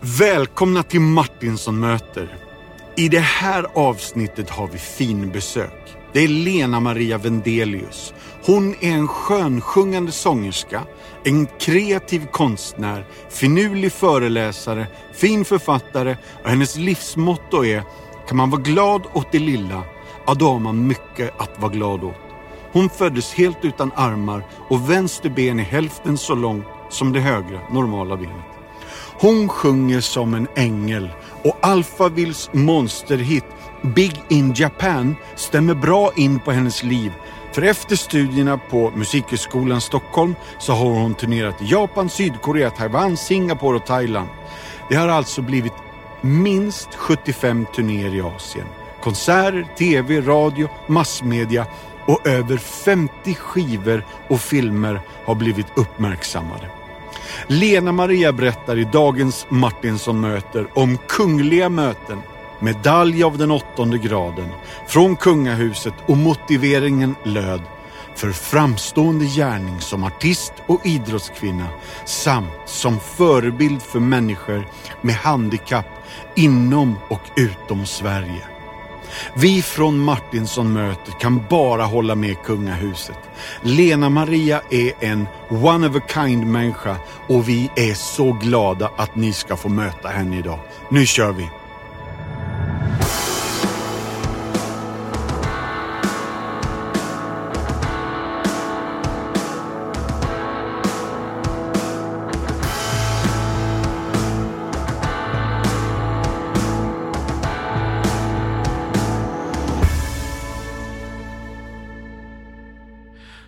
Välkomna till Martinsson möter. I det här avsnittet har vi fin besök. Det är Lena Maria Vendelius. Hon är en skönsjungande sångerska, en kreativ konstnär, finurlig föreläsare, fin författare och hennes livsmotto är kan man vara glad åt det lilla, ja då har man mycket att vara glad åt. Hon föddes helt utan armar och vänster ben är hälften så långt som det högra, normala benet. Hon sjunger som en ängel och Alphavilles monsterhit Big in Japan stämmer bra in på hennes liv. För efter studierna på Musikhögskolan Stockholm så har hon turnerat i Japan, Sydkorea, Taiwan, Singapore och Thailand. Det har alltså blivit minst 75 turnéer i Asien. Konserter, TV, radio, massmedia och över 50 skivor och filmer har blivit uppmärksammade. Lena Maria berättar i dagens Martinsson möter om kungliga möten, medalj av den åttonde graden, från kungahuset och motiveringen löd för framstående gärning som artist och idrottskvinna samt som förebild för människor med handikapp inom och utom Sverige. Vi från Martinsson möter kan bara hålla med kungahuset. Lena Maria är en one of a kind människa och vi är så glada att ni ska få möta henne idag. Nu kör vi!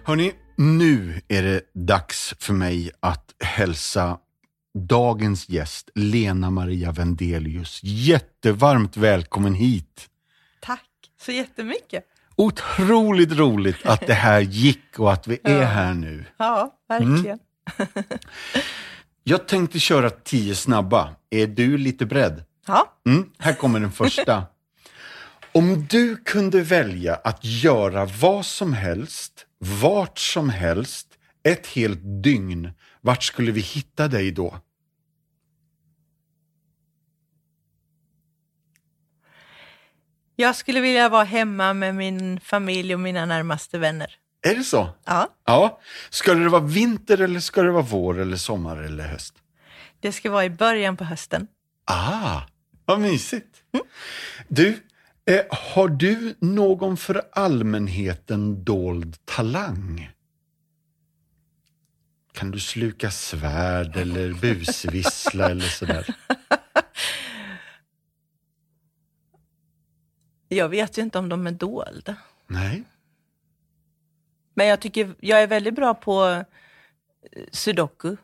Hörni, nu är det dags för mig att hälsa dagens gäst, Lena Maria Vendelius. Jättevarmt välkommen hit! Tack så jättemycket! Otroligt roligt att det här gick och att vi är här nu. Ja, verkligen. Jag tänkte köra tio snabba. Är du lite beredd? Ja, Mm, här kommer den första. Om du kunde välja att göra vad som helst, vart som helst, ett helt dygn, vart skulle vi hitta dig då? jag skulle vilja vara hemma med min familj och mina närmaste vänner. Är det så? Ja, Ja. Ska det vara vinter eller ska det vara vår eller sommar eller höst? det ska vara i början på hösten. Ah, vad mysigt. Du, eh, har du någon för allmänheten dold talang? Kan du sluka svärd eller busvissla eller sådär? Jag vet ju inte om de är dolda. Nej? Men jag tycker jag är väldigt bra på eh, sudoku.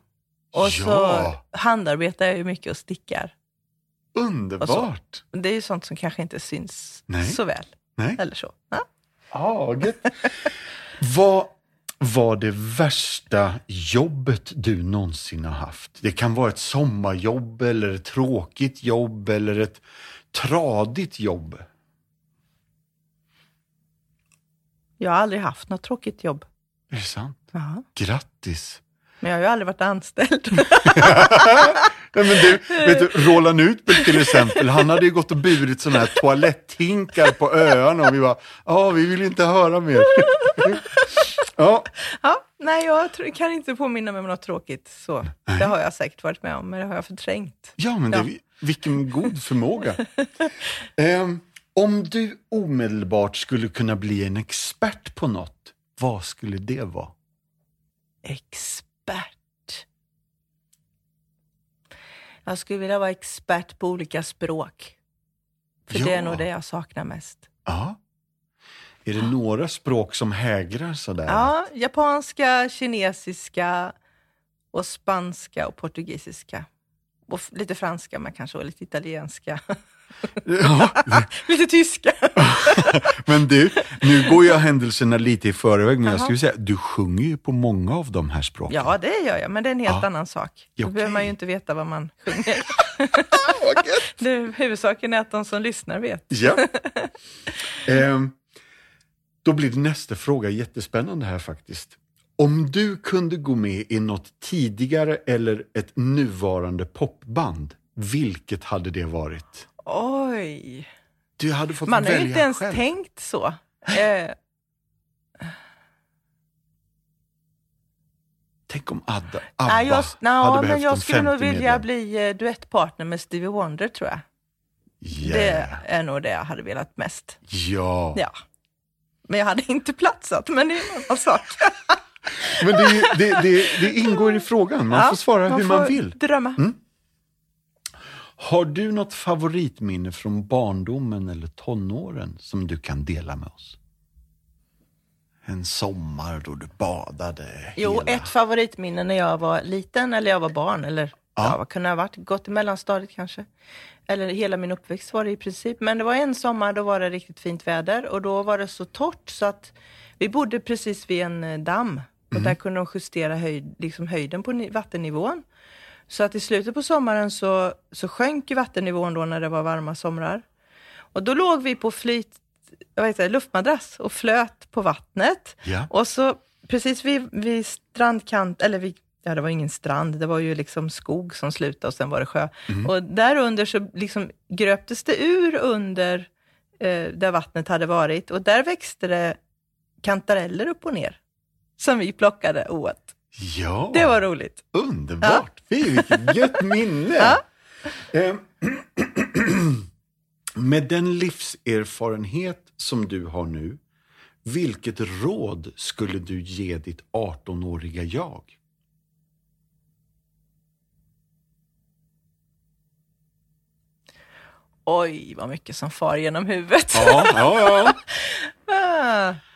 Och så Ja. handarbetar jag ju mycket och stickar. Underbart! Det är ju sånt som kanske inte syns Nej. så väl. Nej? Eller så. Ja. Vad var det värsta jobbet du någonsin har haft? Det kan vara ett sommarjobb eller ett tråkigt jobb eller ett tradigt jobb. Jag har aldrig haft något tråkigt jobb. Är det sant? Ja. Grattis! Men jag har ju aldrig varit anställd. Nej, men du, vet du, Roland Utbult till exempel, han hade ju gått och burit sådana här toaletthinkar på öarna och vi bara, ja, vi vill inte höra mer. ja, Ja, nej, jag kan inte påminna mig om något tråkigt. Så. Det har jag säkert varit med om, men det har jag förträngt. ja, men det, Ja. vilken god förmåga. Ehm, om du omedelbart skulle kunna bli en expert på något, vad skulle det vara? Expert. Jag skulle vilja vara expert på olika språk. För det Ja. är nog det jag saknar mest. Ja. Är det några språk som hägrar sådär? Ja, japanska, kinesiska och spanska och portugisiska. Och lite franska, men kanske och lite italienska. Ja, lite tyska. Men du, nu går jag händelserna lite i förväg, men jag skulle säga, du sjunger ju på många av de här språken. Ja, det gör jag, men det är en helt Ja. annan sak. Då Okej. behöver man ju inte veta vad man sjunger. Det, huvudsaken är att de som lyssnar vet. Ja. Ehm, då blir nästa fråga jättespännande här faktiskt. Om du kunde gå med i något tidigare eller ett nuvarande popband, vilket hade det varit? Oj. Du hade fått Man har ju inte ens själv. tänkt så. Eh, Tänk om Adda, Abba nej, jag, hade nej, behövt men jag en skulle nog vilja medlem. bli eh, duettpartner med Stevie Wonder, tror jag. Yeah. Det är nog det jag hade velat mest. Ja. Ja. Men jag hade inte platsat, men det är en annan sak. Men det, det, det, det ingår i frågan. Man Ja, får svara hur man får vill. drömma. Har du något favoritminne från barndomen eller tonåren som du kan dela med oss? En sommar då du badade Jo, hela... ett favoritminne när jag var liten eller jag var barn, eller Ja. ja. vad kunde ha varit? Gått i mellanstadiet kanske. Eller hela min uppväxt var det i princip. Men det var en sommar, då var det riktigt fint väder och då var det så torrt så att vi bodde precis vid en eh, damm och där kunde de justera höjd, liksom höjden på ni- vattennivån. Så att i slutet på sommaren så, så sjönk vattennivån då när det var varma somrar. Och då låg vi på flyt, jag vet inte, luftmadrass och flöt på vattnet. Ja. Och så precis vid, vid strandkant, eller vid, ja det var ingen strand, det var ju liksom skog som slutade och sen var det sjö. Och där under så liksom gröptes det ur under eh, där vattnet hade varit och där växte det kantareller upp och ner. Som vi plockade åt. Ja, Det var roligt. underbart. Fy, vilket gött minne. Ja. Eh, Med den livserfarenhet som du har nu, vilket råd skulle du ge ditt 18-åriga jag? Oj, vad mycket som far genom huvudet. Ja, ja, ja.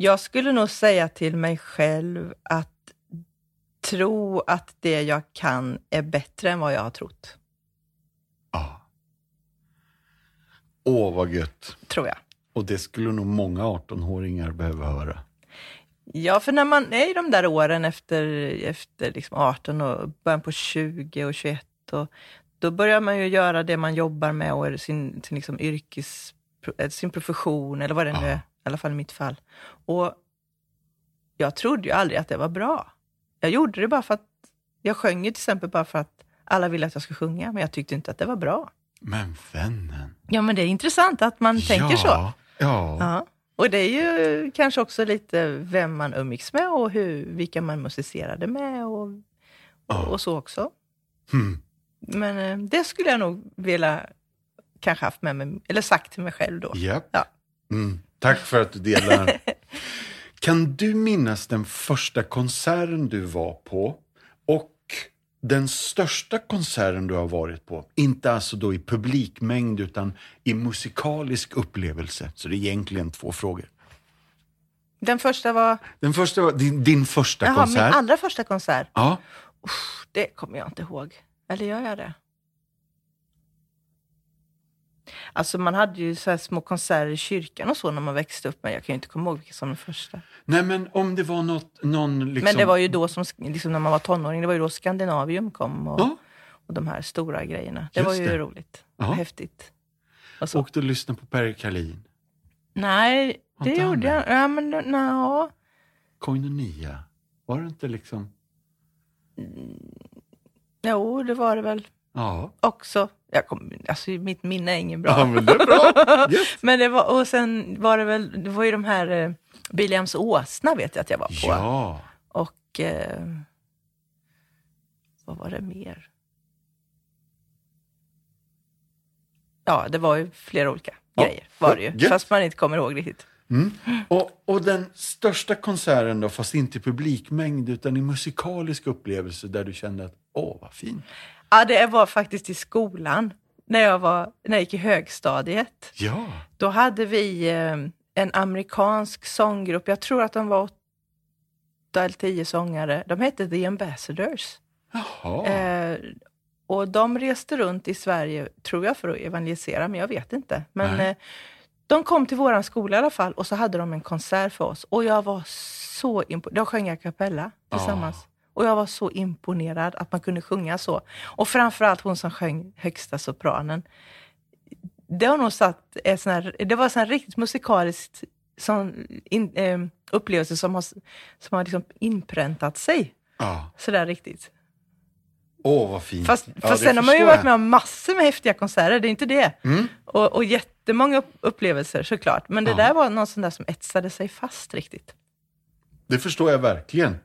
Jag skulle nog säga till mig själv att tro att det jag kan är bättre än vad jag har trott. ja. Åh, vad gött. Tror jag. Och det skulle nog många 18-åringar behöva höra. Ja, för när man är i de där åren efter, efter liksom 18 och början på 20 och 21, och, då börjar man ju göra det man jobbar med och sin, sin liksom yrkes, sin profession eller vad det nu är, alla fall i mitt fall. Och jag trodde ju aldrig att det var bra. Jag gjorde det bara för att, jag sjöng ju till exempel bara för att alla ville att jag skulle sjunga, men jag tyckte inte att det var bra. Men vännen. Ja, men det är intressant att man tänker så. Ja. Ja. Ja. Och det är ju kanske också lite vem man umgicks med och hur, vilka man musicerade med och, Ja. och så också. Hmm. Men eh, det skulle jag nog vilja kanske haft med mig, eller sagt till mig själv då. Japp. Ja. Mm. Tack för att du delar. kan du minnas den första konserten du var på och den största konserten du har varit på? Inte alltså då i publikmängd utan i musikalisk upplevelse. Så det är egentligen två frågor. Den första var, Den första var din, din första jaha, konsert. min allra första konsert. Ja. Det kommer jag inte ihåg. Eller gör jag det? Alltså man hade ju så små konserter i kyrkan och så när man växte upp, men jag kan ju inte komma ihåg vilka som var den första. Nej men om det var något, någon liksom... Men det var ju då som, liksom när man var tonåring, det var ju då Skandinavium kom och, Ja. och de här stora grejerna. Det Just var ju det. roligt Ja. och häftigt. Och så. Och du lyssnade på Per Karlin. Nej, det gjorde jag. Ja, men no. Koinonia. Var det inte liksom... Jo, det var det väl Ja. också. Jag kom, alltså, mitt minne är ingen bra. Ja, men det är bra. Yes. Men det var, och sen var det väl, det var ju de här eh, Williams åsna vet jag att jag var på. Ja. Och eh, vad var det mer? Ja, det var ju flera olika Ja, grejer. Var det ju. gött. Fast man inte kommer ihåg riktigt. Och, och den största konserten då, fast inte i publikmängd utan i musikalisk upplevelse där du kände att åh, vad fint. Ja, det var faktiskt i skolan. När jag, var, när jag gick i högstadiet. Ja. Då hade vi eh, en amerikansk sånggrupp. Jag tror att de var åtta eller tio sångare. De hette The Ambassadors. Eh, och de reste runt i Sverige, tror jag, för att evangelisera, men jag vet inte. Men eh, de kom till våran skola i alla fall och så hade de en konsert för oss. Och jag var så imponerad. De sjöng a cappella tillsammans. Och jag var så imponerad att man kunde sjunga så. Och framförallt hon som sjöng högsta sopranen. Det har nog satt sån här, det var sån här riktigt musikaliskt, sån, in, eh, upplevelser som har, som har liksom inpräntat sig Ja. sådär riktigt. Åh, vad fint. Fast, ja, fast sen har man ju varit med om massor med häftiga konserter, det är inte det. Mm. Och, och jättemånga upp- upplevelser såklart. Men det Ja. där var något sånt där som etsade sig fast riktigt. Det förstår jag verkligen.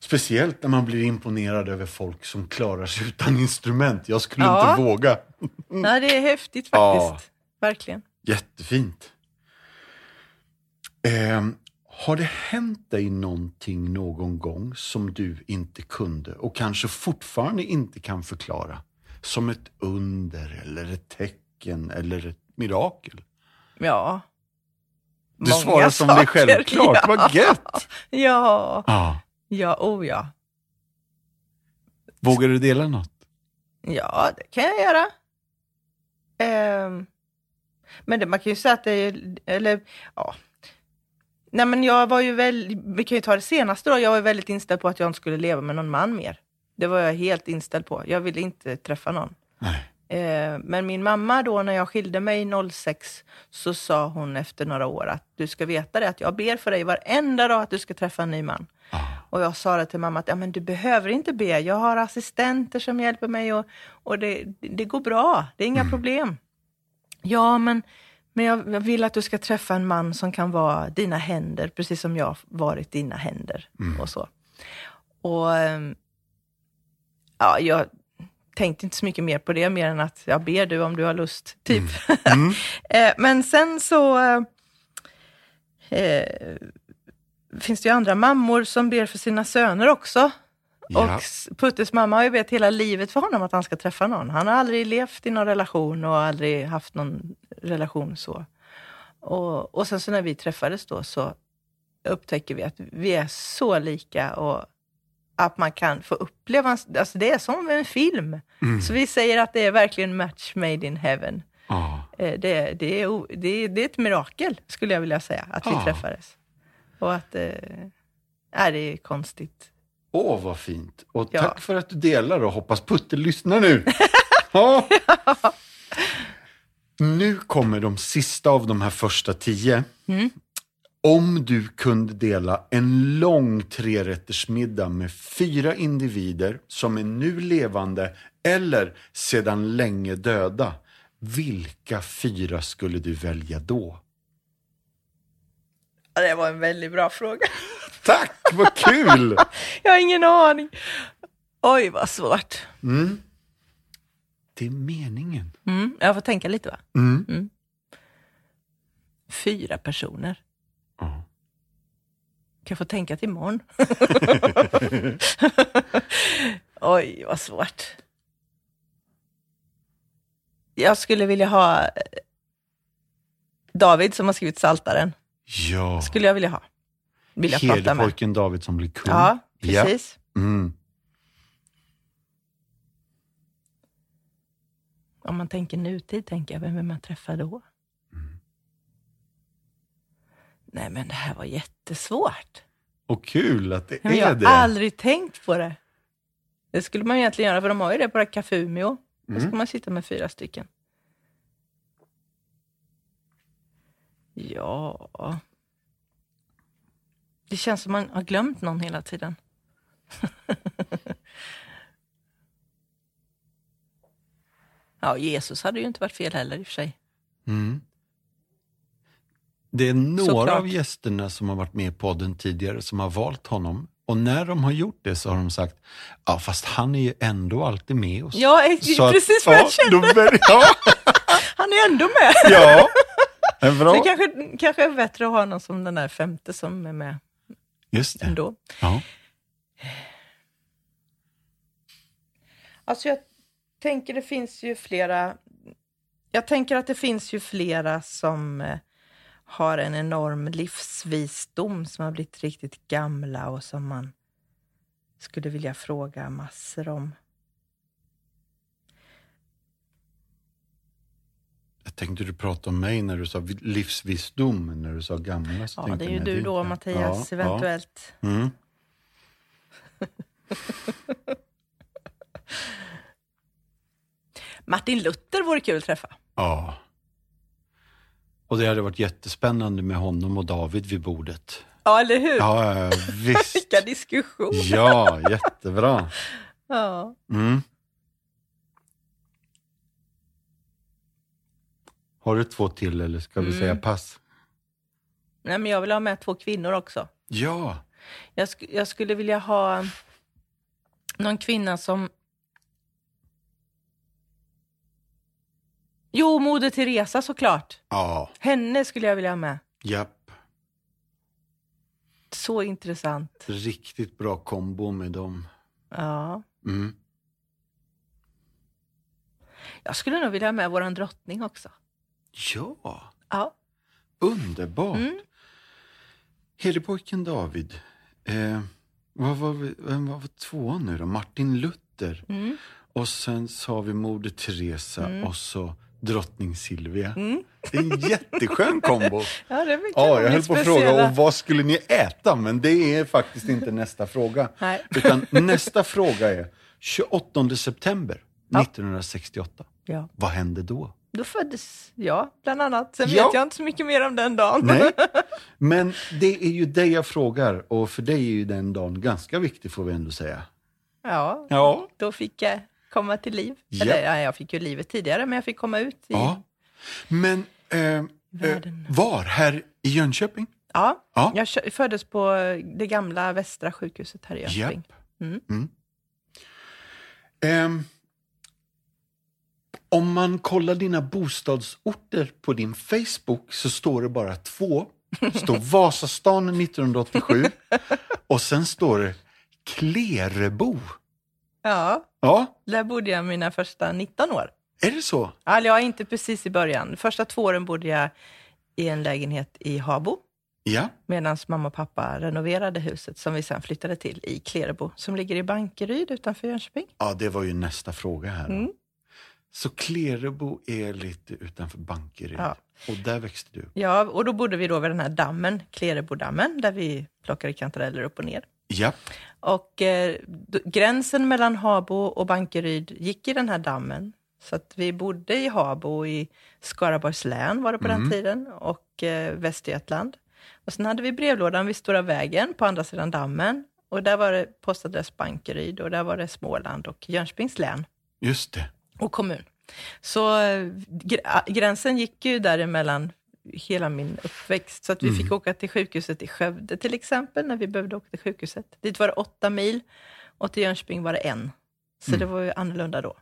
Speciellt när man blir imponerad över folk som klarar sig utan instrument. Jag skulle Ja. inte våga. Nej, det är häftigt Ja. faktiskt. Verkligen. Jättefint. Ehm, har det hänt dig någonting någon gång som du inte kunde och kanske fortfarande inte kan förklara? Som ett under eller ett tecken eller ett mirakel? Ja. Du Många svarar som det är saker, självklart. ja. Vad gött! Ja, Ja. Ja, oh ja. Vågar du dela något? Ja, det kan jag göra. Ehm, men det, man kan ju säga att det är, eller ja. Nej men jag var ju väl, vi kan ju ta det senaste då, jag var väldigt inställd på att jag inte skulle leva med någon man mer. Det var jag helt inställd på. Jag ville inte träffa någon. Nej. Eh, Men min mamma då när jag skilde mig 06 så sa hon efter några år att du ska veta det att jag ber för dig varenda dag att du ska träffa en ny man. Ah. Och jag sa det till mamma att ja, men du behöver inte be, jag har assistenter som hjälper mig och, och det, det går bra, det är inga problem. Ja, men, men jag, jag vill att du ska träffa en man som kan vara dina händer, precis som jag varit dina händer och så. Och ehm, ja, jag tänkte inte så mycket mer på det, mer än att jag ber du om du har lust, typ. Mm. Eh, Men sen så eh, finns det ju andra mammor som ber för sina söner också. Ja. Och Puttes mamma har ju bett hela livet för honom att han ska träffa någon. Han har aldrig levt i någon relation och aldrig haft någon relation så. Och, och sen så när vi träffades då så upptäcker vi att vi är så lika och att man kan få uppleva, alltså det är som en film. Mm. Så vi säger att det är verkligen match made in heaven. Ah. Det, det, är, det, är, det är ett mirakel, skulle jag vilja säga, att vi Ja. träffades. Och att eh, är det är konstigt. Åh, vad fint. Och Ja. tack för att du delar och hoppas Putte lyssnar nu. ja. Nu kommer de sista av de här första tio. Mm. Om du kunde dela en lång trerättersmiddag med fyra individer som är nu levande eller sedan länge döda, vilka fyra skulle du välja då? Ja, Det var en väldigt bra fråga. Tack, vad kul! Jag har ingen aning. Oj, vad svårt. Mm. Det är meningen. Mm, jag får tänka lite va? Mm. Fyra personer. Kan jag få tänka till imorgon? Oj, vad svårt. Jag skulle vilja ha eh, David som har skrivit Saltaren. Ja. Skulle jag vilja ha. Vilja. Herdepojken David som blir kung. Ja, precis. Mm. Om man tänker nutid, tänker jag, vem vill man träffa då? Nej, men det här var jättesvårt. Och kul att det Men är jag har det. aldrig tänkt på det. Det skulle man egentligen göra, för de har ju det på Café Umeå. Då Mm. ska man sitta med fyra stycken. Ja... Det känns som man har glömt någon hela tiden. ja, Jesus hade ju inte varit fel heller i och för sig. Mm. Det är några Såklart. av gästerna som har varit med i podden tidigare som har valt honom. Och när de har gjort det så har de sagt, ja fast han är ju ändå alltid med oss. Ja, det är att- precis vad jag ja, känner. Ja, Han är ändå med. ja. Bra. det kanske, kanske är bättre att ha någon som den där femte som är med Just det. ändå. Ja. Alltså jag tänker det finns ju flera, jag tänker att det finns ju flera som eh, har en enorm livsvisdom som har blivit riktigt gamla och som man skulle vilja fråga massor om. Tänkte du prata om mig när du sa vi- livsvisdom, när du sa gamla. Så Ja, det är ju du då Mattias, Ja, eventuellt. Ja. Mm. Martin Luther vore kul att träffa. ja. Och det hade varit jättespännande med honom och David vid bordet. Ja, eller hur? Ja, visst. Vilka diskussioner. Ja, jättebra. Ja. Mm. Har du två till eller ska vi Mm. säga pass? Nej, men jag vill ha med två kvinnor också. Ja. Jag, sk- jag skulle vilja ha någon kvinna som... Jo, Moder Teresa såklart. Ja, Henne skulle jag vilja ha med. japp. Så intressant. Riktigt bra kombo med dem. Ja. Mm. Jag skulle nog vilja ha med våran drottning också. Ja, Ja. underbart. Mm. Herdepojken David. Eh, vad var, vem var tvåan nu då? Martin Luther. Mm. Och sen så har vi Moder Teresa Mm. och så drottning Silvia. Mm. Det är en jätteskön kombo. Ja, det är mycket Ja, jag höll på att fråga, och vad skulle ni äta? Men det är faktiskt inte nästa fråga. Nej. Utan nästa fråga är 28 september Ja. 1968. Ja. Vad hände då? Då föddes jag, bland annat. Sen Ja. vet jag inte så mycket mer om den dagen. Nej, men det är ju dig jag frågar och för dig är ju den dagen ganska viktig får vi ändå säga. Ja, Ja. då fick jag komma till liv. Ja. Eller ja, jag fick ju livet tidigare, men jag fick komma ut i... Ja. Men eh, eh, var? Här i Jönköping? Ja, Ja. jag föddes på det gamla Västra sjukhuset här i Jönköping. Japp. Mm. Ehm, om man kollar dina bostadsorter på din Facebook så står det bara två. Det står Vasastan 1987 och sen står det Klerebo. Ja, Ja, där bodde jag mina första 19 år. är det så? Alltså, jag inte precis i början. Första två åren bodde jag i en lägenhet i Habo Ja, medan mamma och pappa renoverade huset som vi sen flyttade till i Klerebo som ligger i Bankeryd utanför Jönköping. ja det var ju nästa fråga här. Mm. Så Klerebo är lite utanför Bankeryd Ja. och där växte du. Ja, och då bodde vi då vid den här dammen, Klerebodammen, där vi plockade kantareller upp och ner. Ja, Och eh, gränsen mellan Habo och Bankeryd gick i den här dammen. Så att vi bodde i Habo i Skaraborgs län var det på den tiden och eh, Västergötland. Och sen hade vi brevlådan vid Stora vägen på andra sidan dammen. Och där var det postadress Bankeryd och där var det Småland och Jönköpings län just det. Och kommun. Så eh, gr- gränsen gick ju däremellan hela min uppväxt. Så att vi fick åka till sjukhuset i Skövde till exempel, när vi behövde åka till sjukhuset. Dit var det åtta mil och till Jönköping var det en. Så det var ju annorlunda då.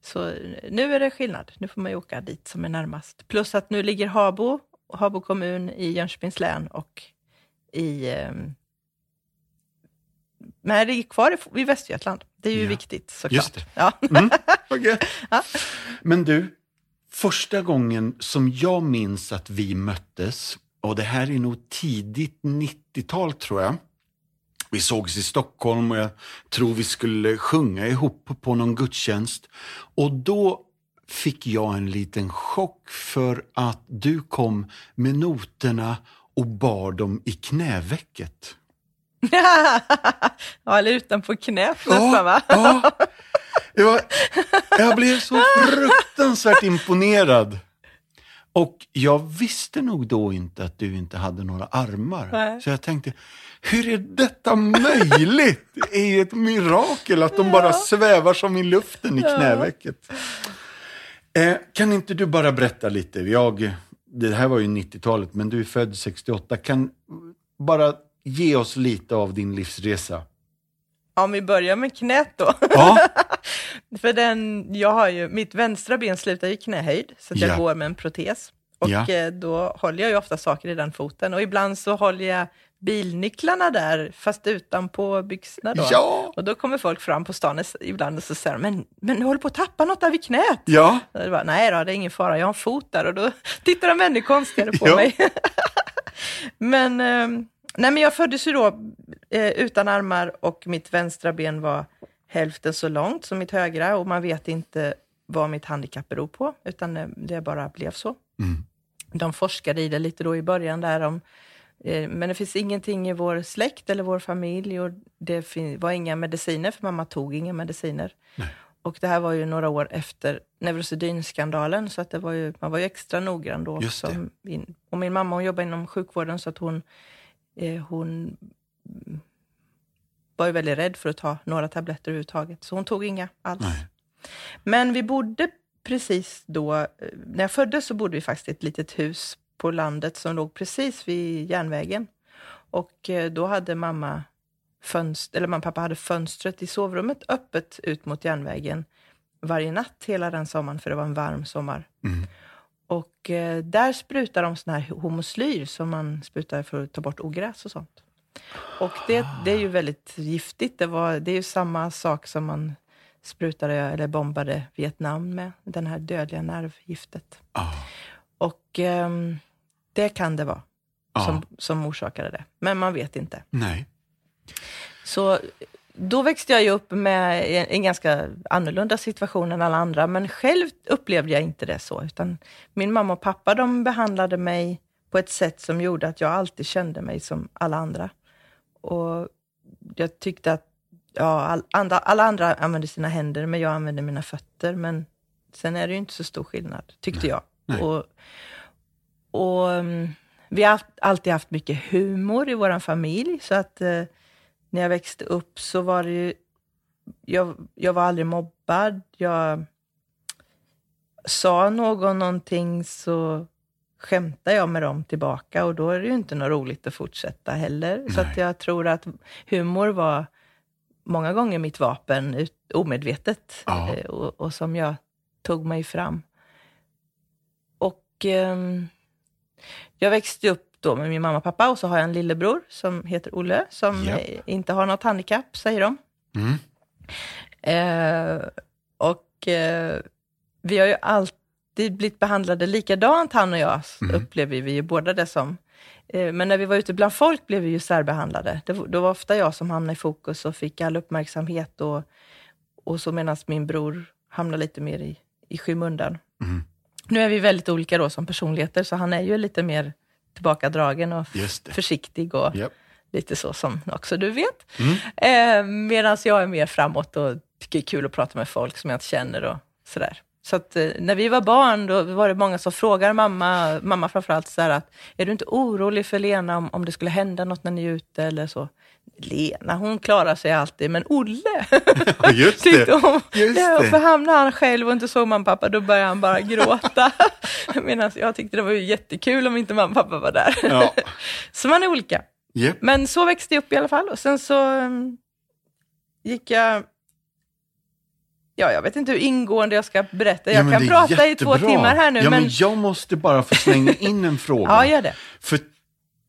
Så eh, nu är det skillnad. Nu får man ju åka dit som är närmast. Plus att nu ligger Habo, Habo kommun i Jönköpings län och i... Nej, det är kvar i, i Västergötland. Det är ju Ja. viktigt såklart. Ja. Mm, vad gött. Men du, första gången som jag minns att vi möttes, och det här är nog tidigt 90-tal tror jag. Vi sågs i Stockholm och jag tror vi skulle sjunga ihop på någon gudstjänst. Och då fick jag en liten chock för att du kom med noterna och bar dem i knävecket. ja, eller utanpå knät nästan va? ja. Jag, jag blev så fruktansvärt imponerad. Och jag visste nog då inte att du inte hade några armar. Nej. Så jag tänkte, hur är detta möjligt? Det är ju ett mirakel att de bara svävar som i luften i knävecket. Eh, kan inte du bara berätta lite? Jag, det här var ju 90-talet, men du är född 68. Kan bara ge oss lite av din livsresa? Om vi börjar med knät då. Ja, För den, jag har ju, mitt vänstra ben slutar i knähöjd, så jag Ja. går med en protes. Och Ja. eh, då håller jag ju ofta saker i den foten. Och ibland så håller jag bilnycklarna där, fast utanpå byxorna då. Ja. Och då kommer folk fram på stan ibland och så säger men, men du håller på att tappa något där vid knät. ja. Och bara, nej då, det är ingen fara, jag har en fot där. Och då tittar de ännu konstigare på Ja. mig. men, eh, nej, men jag föddes ju då eh, utan armar och mitt vänstra ben var hälften så långt som mitt högra och man vet inte vad mitt handikapp beror på, utan det, det bara blev så. Mm. De forskade i det lite då i början där om eh, men det finns ingenting i vår släkt eller vår familj och det var inga mediciner, för mamma tog inga mediciner. Och det här var ju några år efter Neurosedyn-skandalen, så att det var ju, man var ju extra noggrann då Just också. In- Och min mamma hon jobbar inom sjukvården, så att hon eh, hon var ju väldigt rädd för att ta några tabletter överhuvudtaget, så hon tog inga alls. Nej. Men vi bodde precis då, eh, när jag föddes så bodde vi faktiskt i ett litet hus på landet som låg precis vid järnvägen. Och eh, då hade mamma fönster, eller mamma pappa hade fönstret i sovrummet öppet ut mot järnvägen varje natt hela den sommaren, för det var en varm sommar. Mm. Och eh, där sprutar de sån här homoslyr som man sprutar för att ta bort ogräs och sånt. Och det, det är ju väldigt giftigt. Det, var, det är ju samma sak som man sprutade eller bombade Vietnam med, den här dödliga nervgiftet. Ah. Och ehm, det kan det vara Ja. som, som orsakade det, men man vet inte. Nej. Så då växte jag ju upp med en, ganska annorlunda situation än alla andra, men själv upplevde jag inte det så, utan min mamma och pappa de behandlade mig på ett sätt som gjorde att jag alltid kände mig som alla andra. Och jag tyckte att ja, all, andra, alla andra använde sina händer, men jag använde mina fötter. Men sen är det ju inte så stor skillnad, tyckte jag. nej. Och, och mm, vi har alltid haft mycket humor i vår familj, så att eh, när jag växte upp så var det ju... Jag, jag var aldrig mobbad. Jag sa någon någonting så skämtade jag med dem tillbaka och då är det ju inte något roligt att fortsätta heller. Så att Nej. jag tror att humor var många gånger mitt vapen, ut, omedvetet, Ja. eh, och, och som jag tog mig fram. Och ehm, jag växte upp då med min mamma och pappa och så har jag en lillebror som heter Olle, som eh, inte har något handikapp, säger de. Mm. Eh, och eh, vi har ju alltid blivit behandlade likadant, han och jag, Mm. upplever vi ju båda det som. Eh, men när vi var ute bland folk blev vi ju särbehandlade. Det, då var ofta jag som hamnade i fokus och fick all uppmärksamhet och, och så medan min bror hamnade lite mer i, i skymundan. Mm. Nu är vi väldigt olika då som personligheter, så han är ju lite mer tillbakadragen och försiktig och Japp. lite så som också du vet. Mm. Eh, Medan jag är mer framåt och tycker det är kul att prata med folk som jag inte känner och sådär. Så att eh, när vi var barn, då var det många som frågade mamma, mamma framförallt så här att, är du inte orolig för Lena om, om det skulle hända något när ni är ute eller så? Lena, hon klarar sig alltid, men Olle, Ja, just tyckte hon. Just Ja, för hamnade han själv och inte såg mamma och pappa, då började han bara gråta. Medan jag tyckte det var ju jättekul om inte mamma och pappa var där. Ja. Så man är olika. Japp. Men så växte jag upp i alla fall och sen så um, gick jag... Ja, jag vet inte hur ingående jag ska berätta. Jag Ja, kan prata i två jättebra. timmar här nu, Ja, men men... jag måste bara få slänga in en fråga. Ja, gör det. För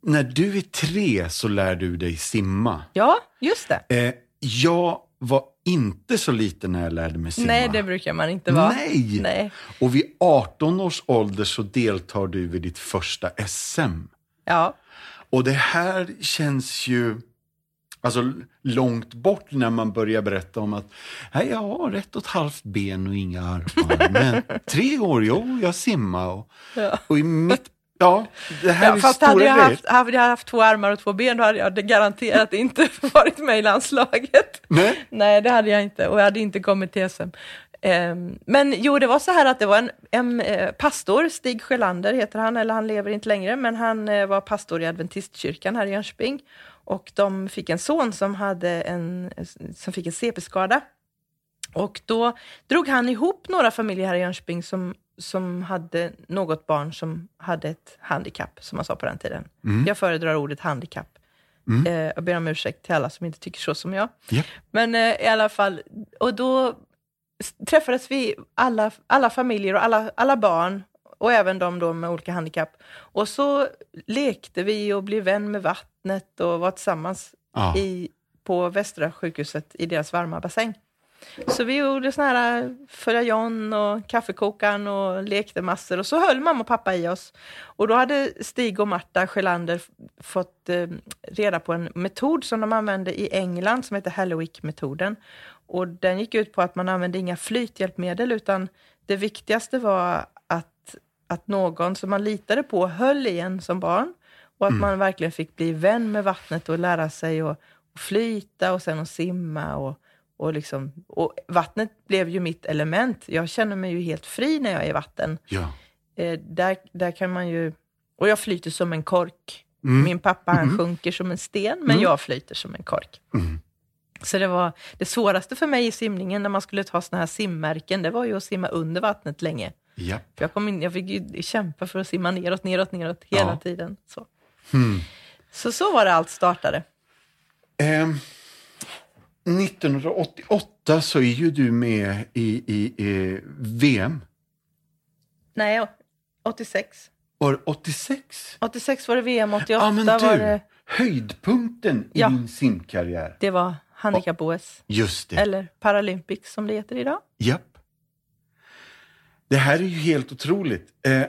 när du är tre så lär du dig simma. Ja, just det. Eh, jag var inte så liten när jag lärde mig simma. Nej, det brukar man inte vara. Nej. Nej. Och vid 18 års ålder så deltar du vid ditt första SM. Ja, Och det här känns ju alltså, långt bort när man börjar berätta om att Nej, jag har ett och ett halvt ben och inga armar. Men tre år, jo, jag simmar. Och, Ja. och i mitt, ja, det här ja är fast stora hade jag, haft, hade jag haft två armar och två ben, då hade jag garanterat inte varit med i landslaget. Nej, Nej, det hade jag inte och jag hade inte kommit till SM. Ehm, Men jo, det var så här att det var en, en eh, pastor, Stig Sjölander heter han, eller han lever inte längre, men han eh, var pastor i adventistkyrkan här i Jönköping. Och de fick en son som, hade en, som fick en CP-skada. Och då drog han ihop några familjer här i Jönköping som, som hade något barn som hade ett handikapp, som man sa på den tiden. Jag föredrar ordet handikapp. Eh, jag ber om ursäkt till alla som inte tycker så som jag. Japp. Men eh, i alla fall, och då träffades vi alla, alla familjer och alla, alla barn och även de då med olika handikapp. Och så lekte vi och blev vän med vattnet och var tillsammans Ja. i, på Västra sjukhuset i deras varma bassäng. Så vi gjorde såna här följa John och kaffekokaren och lekte massor och så höll mamma och pappa i oss. Och då hade Stig och Marta Sjölander fått eh, reda på en metod som de använde i England som heter Hallowick-metoden. Och den gick ut på att man använde inga flythjälpmedel utan det viktigaste var att, att någon som man litade på höll i en som barn och att man verkligen fick bli vän med vattnet och lära sig att, att flyta och sen att simma. Och, och, liksom, och vattnet blev ju mitt element. Jag känner mig ju helt fri när jag är i vatten. ja. Eh, där, där kan man ju... Och jag flyter som en kork. Min pappa han sjunker som en sten, men jag flyter som en kork. Mm. Så det var det svåraste för mig i simningen när man skulle ta såna här simmärken, det var ju att simma under vattnet länge. För jag, kom in, jag fick ju kämpa för att simma neråt, neråt, neråt hela Ja. tiden. Så. Hmm. så så var det allt startade. Ehm, 1988 så är ju du med i, i, i VM. Nej, 86. År 86? 86 var det VM, 88 Ja, men var du. det... Höjdpunkten i Ja. din simkarriär. Det var handikapp-OS. Just det. Eller Paralympics som det heter idag. Japp. Det här är ju helt otroligt. Eh,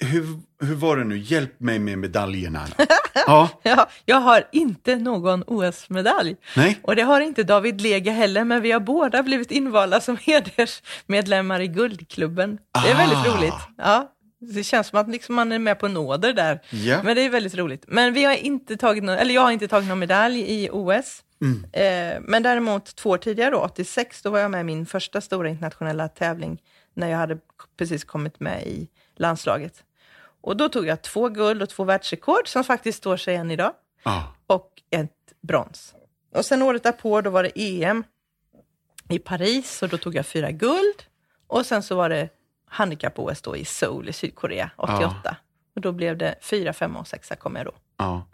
hur, hur var det nu? Hjälp mig med medaljerna. ja, Ja, jag har inte någon OS-medalj. nej. Och det har inte David Lega heller, men vi har båda blivit invalda som hedersmedlemmar i Guldklubben. Det är Ah. väldigt roligt. Ja, det känns som att liksom man är med på nåder där. Ja. Men det är väldigt roligt. Men vi har inte tagit någon, eller jag har inte tagit någon medalj i OS. Mm. Eh, men däremot två år tidigare, då, 86, då var jag med i min första stora internationella tävling när jag hade precis kommit med i landslaget. Och då tog jag två guld och två världsrekord som faktiskt står sig än idag Ja. och ett brons. Och sen året därpå, då var det EM i Paris och då tog jag fyra guld. Och sen så var det handikapp-OS då i Seoul i Sydkorea 88. Och då blev det fyra, femma och sexa kom jag då. Ja.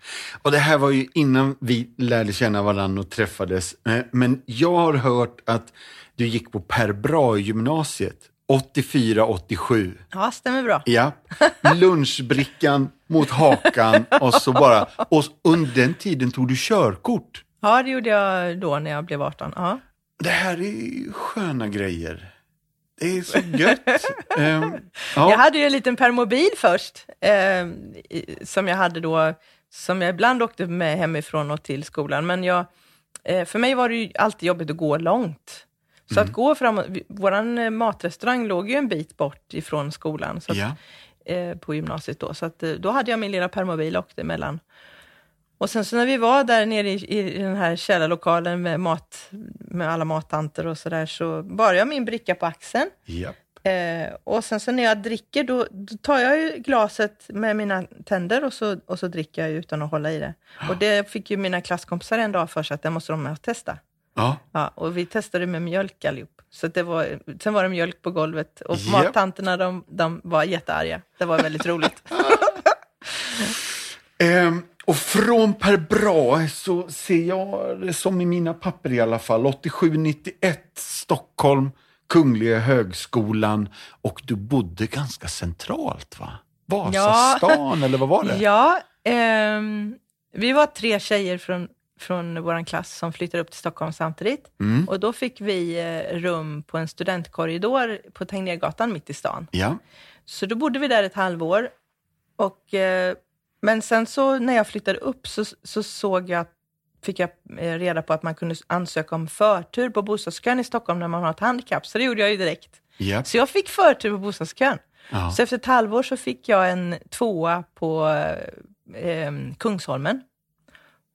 Och det här var ju innan vi lärde känna varandra och träffades. Eh, Men jag har hört att du gick på Per Brahe-gymnasiet 84-87. Ja, stämmer bra. Ja, lunchbrickan mot hakan och så bara... Och under den tiden tog du körkort. Ja, det gjorde jag då när jag blev 18. Ja. Det här är sköna grejer. Det är så gött. Ehm, ja. Jag hade ju en liten permobil först, i- som jag hade då, som jag ibland åkte med hemifrån och till skolan. Men jag, eh, för mig var det ju alltid jobbigt att gå långt. Så Mm. att gå framåt, våran eh, matrestaurang låg ju en bit bort ifrån skolan. Så att, Ja. eh, på gymnasiet då. Så att, eh, då hade jag min lilla permobil och åkte emellan. Och sen så när vi var där nere i, i den här källarlokalen med, mat, med alla mattanter och sådär, så bar jag min bricka på axeln. Japp. Eh, och sen så när jag dricker, då, då tar jag ju glaset med mina tänder och så, och så dricker jag utan att hålla i det. Och det fick ju mina klasskompisar en dag för sig att det måste de med och testa. Ja. Ja, och vi testade med mjölk allihop. Så det var, sen var det mjölk på golvet och Japp. mattanterna de, de var jättearga. Det var väldigt roligt. Ehm, och från Per Brahe så ser jag det som i mina papper i alla fall. 87-91 Stockholm, Kungliga högskolan och du bodde ganska centralt va? Vasastan eller vad var det? Ja, ehm, vi var tre tjejer från, från vår klass som flyttade upp till Stockholm samtidigt. Mm. Och då fick vi eh, rum på en studentkorridor på Tegnérgatan mitt i stan. Ja. Så då bodde vi där ett halvår. Och, eh, men sen så när jag flyttade upp så, så såg jag, fick jag eh, reda på att man kunde ansöka om förtur på bostadskön i Stockholm när man har ett handikapp. Så det gjorde jag ju direkt. Japp. Så jag fick förtur på bostadskön. Ja. Så efter ett halvår så fick jag en tvåa på eh, Kungsholmen.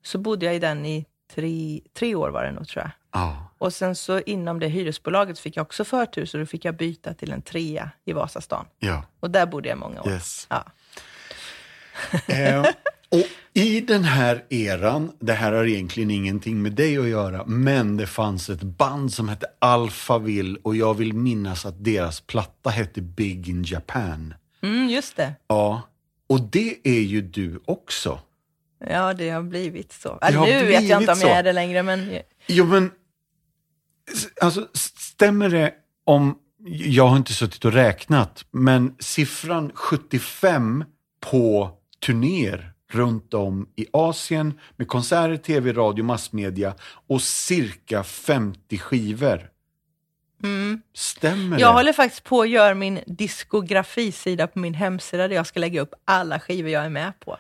Så bodde jag i den i tre, tre år var det nog tror jag. Ja. Och sen så inom det hyresbolaget fick jag också förtur, så då fick jag byta till en trea i Vasastan. ja. Och där bodde jag många år. Yes. Ja. Eh, och i den här eran, det här har egentligen ingenting med dig att göra, men det fanns ett band som hette Alphaville och jag vill minnas att deras platta hette Big in Japan. Mm, just det. Ja, och det är ju du också. Ja, det har blivit så. Eller har nu vet jag blivit inte om så. jag är det längre, men Jo, men alltså, stämmer det om, jag har inte suttit och räknat, men siffran 75 på turnéer runt om i Asien med konserter, tv, radio, massmedia och cirka 50 skivor. Stämmer jag det? håller faktiskt på att göra min diskografisida på min hemsida där jag ska lägga upp alla skivor jag är med på.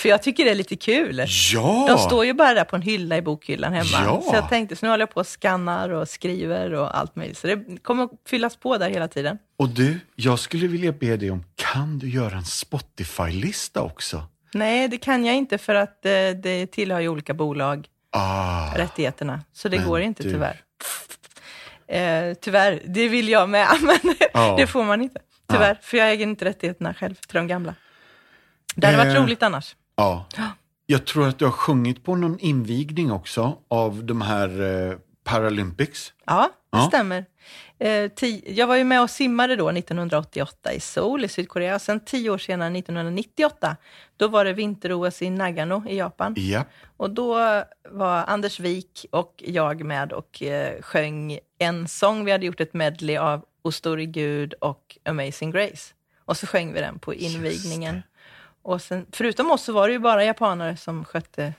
För jag tycker det är lite kul. Ja! De står ju bara där på en hylla i bokhyllan hemma. Ja. Så jag tänkte, så nu håller jag på och skannar och skriver och allt möjligt. Så det kommer att fyllas på där hela tiden. Och du, jag skulle vilja be dig om, kan du göra en Spotify-lista också? Nej, det kan jag inte för att eh, det tillhör ju olika bolag, Ah, rättigheterna. Så det går inte du- tyvärr. Eh, tyvärr, det vill jag med, men Ja. det får man inte. Tyvärr, för jag äger inte rättigheterna själv till de gamla. Det hade varit Eh. roligt annars. Ja. Jag tror att du har sjungit på någon invigning också av de här eh, Paralympics. Ja, det Ja. stämmer. Eh, jag var ju med och simmade då 1988 i Seoul i Sydkorea. Sen tio år senare, 1998, då var det vinter-OS i Nagano i Japan. Ja. Och då var Anders Wik och jag med och eh, sjöng en sång. Vi hade gjort ett medley av O store Gud och Amazing Grace. Och så sjöng vi den på invigningen. Och sen, förutom oss så var det ju bara japaner som skötte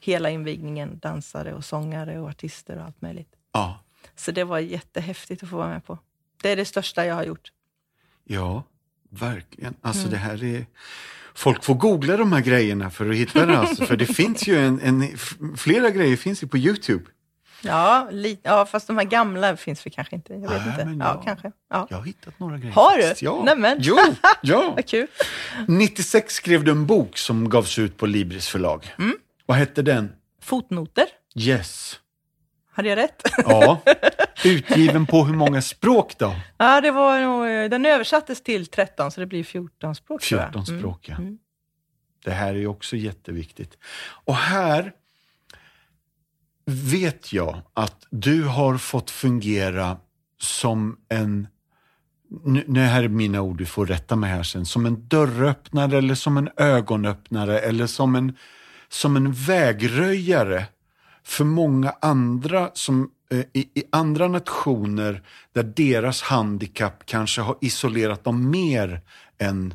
hela invigningen. Dansare och sångare och artister och allt möjligt. Ja. Så det var jättehäftigt att få vara med på. Det är det största jag har gjort. Ja, verkligen. Alltså Mm. det här är... Folk får googla de här grejerna för att hitta det. Alltså, för det finns ju en, en... Flera grejer finns ju på YouTube. Ja, li, ja, fast de här gamla finns vi kanske inte. Jag vet Nej, inte. men Ja, ja. kanske. Ja. Jag har hittat några grejer. Har du? Ja. Nämen. Jo, ja. Vad kul. 96 skrev du en bok som gavs ut på Libris förlag. Mm. Vad hette den? Fotnoter. Yes. Hade jag rätt? Ja. Utgiven på hur många språk då? Ja, det var nog, den översattes till 13, så det blir 14 språk. tror jag. 14 Mm. språk, ja. Mm. Det här är ju också jätteviktigt. Och här vet jag att du har fått fungera som en, nu, nu här är mina ord, du får rätta mig här sen, som en dörröppnare eller som en ögonöppnare eller som en, som en vägröjare för många andra som eh, i, i andra nationer där deras handikapp kanske har isolerat dem mer än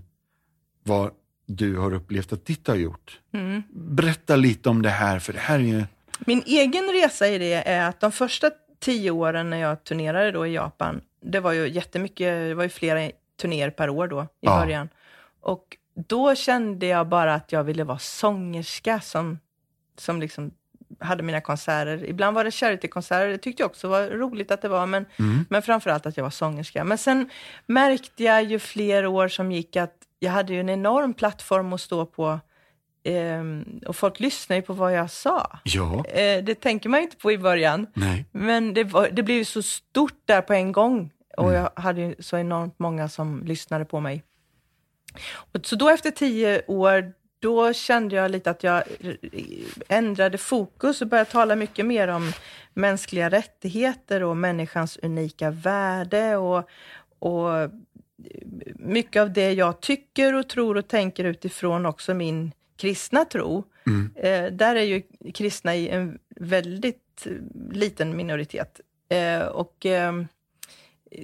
vad du har upplevt att ditt har gjort. Mm. Berätta lite om det här, för det här är ju... Min egen resa i det är att de första tio åren när jag turnerade då i Japan, det var ju jättemycket, det var ju flera turnéer per år då i Ja. början. Och då kände jag bara att jag ville vara sångerska som, som liksom hade mina konserter. Ibland var det charitykonserter, det tyckte jag också var roligt att det var, men, Mm. men framförallt att jag var sångerska. Men sen märkte jag ju fler år som gick att jag hade ju en enorm plattform att stå på ehm, och folk lyssnade ju på vad jag sa. Ja, Eh, det tänker man ju inte på i början. nej. Men det, var, det blev ju så stort där på en gång. Och jag hade ju så enormt många som lyssnade på mig. Och så då efter tio år, då kände jag lite att jag ändrade fokus och började tala mycket mer om mänskliga rättigheter och människans unika värde och, och mycket av det jag tycker och tror och tänker utifrån också min kristna tro. Mm. Eh, där är ju kristna i en väldigt liten minoritet. Eh, och eh,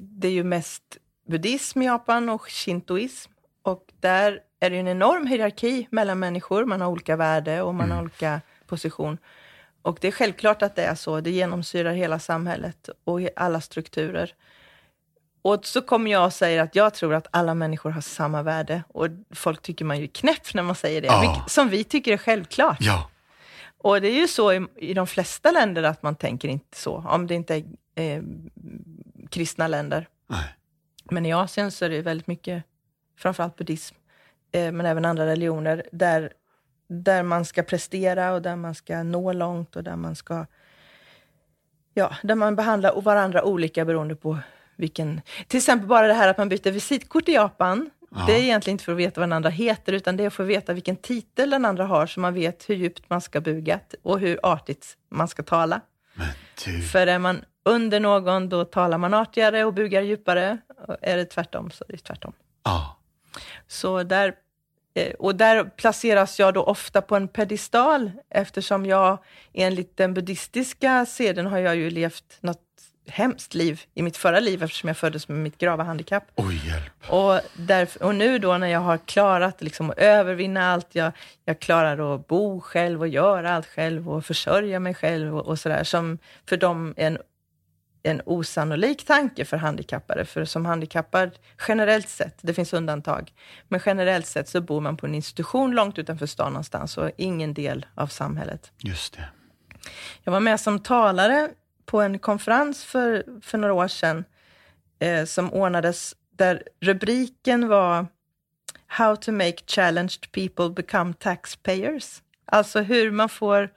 det är ju mest buddhism i Japan och shintoism. Och där är det en enorm hierarki mellan människor. Man har olika värde och man har olika position. Och det är självklart att det är så. Det genomsyrar hela samhället och alla strukturer. Och så kommer jag och säger att jag tror att alla människor har samma värde. Och folk tycker man ju är knäpp när man säger det. Ja. vilket- Som vi tycker är självklart. Ja, Och det är ju så i, i de flesta länder att man tänker inte så. Om det inte är eh, kristna länder. nej. Men i Asien så är det väldigt mycket, framförallt buddhism, eh, men även andra religioner, där, där man ska prestera och där man ska nå långt och där man ska, ja, där man behandlar varandra olika beroende på vilken, till exempel bara det här att man byter visitkort i Japan, Ja. det är egentligen inte för att veta vad den andra heter, utan det är för att veta vilken titel den andra har, så man vet hur djupt man ska buga och hur artigt man ska tala. För är man under någon, då talar man artigare och bugar djupare. Och är det tvärtom, så är det tvärtom. ja, Så där, eh, och där placeras jag då ofta på en pedestal, eftersom jag enligt den buddhistiska seden har jag ju levt något hemskt liv i mitt förra liv, eftersom jag föddes med mitt grava handikapp. oj hjälp. Och, därför, och nu då när jag har klarat liksom att övervinna allt, jag, jag klarar att bo själv och göra allt själv och försörja mig själv och, och sådär, som för dem är en, en osannolik tanke för handikappade. För som handikappad, generellt sett, det finns undantag, men generellt sett så bor man på en institution långt utanför stan någonstans och ingen del av samhället. Just det. Jag var med som talare på en konferens för, för några år sedan eh, som ordnades där rubriken var How to make challenged people become taxpayers. Alltså hur man får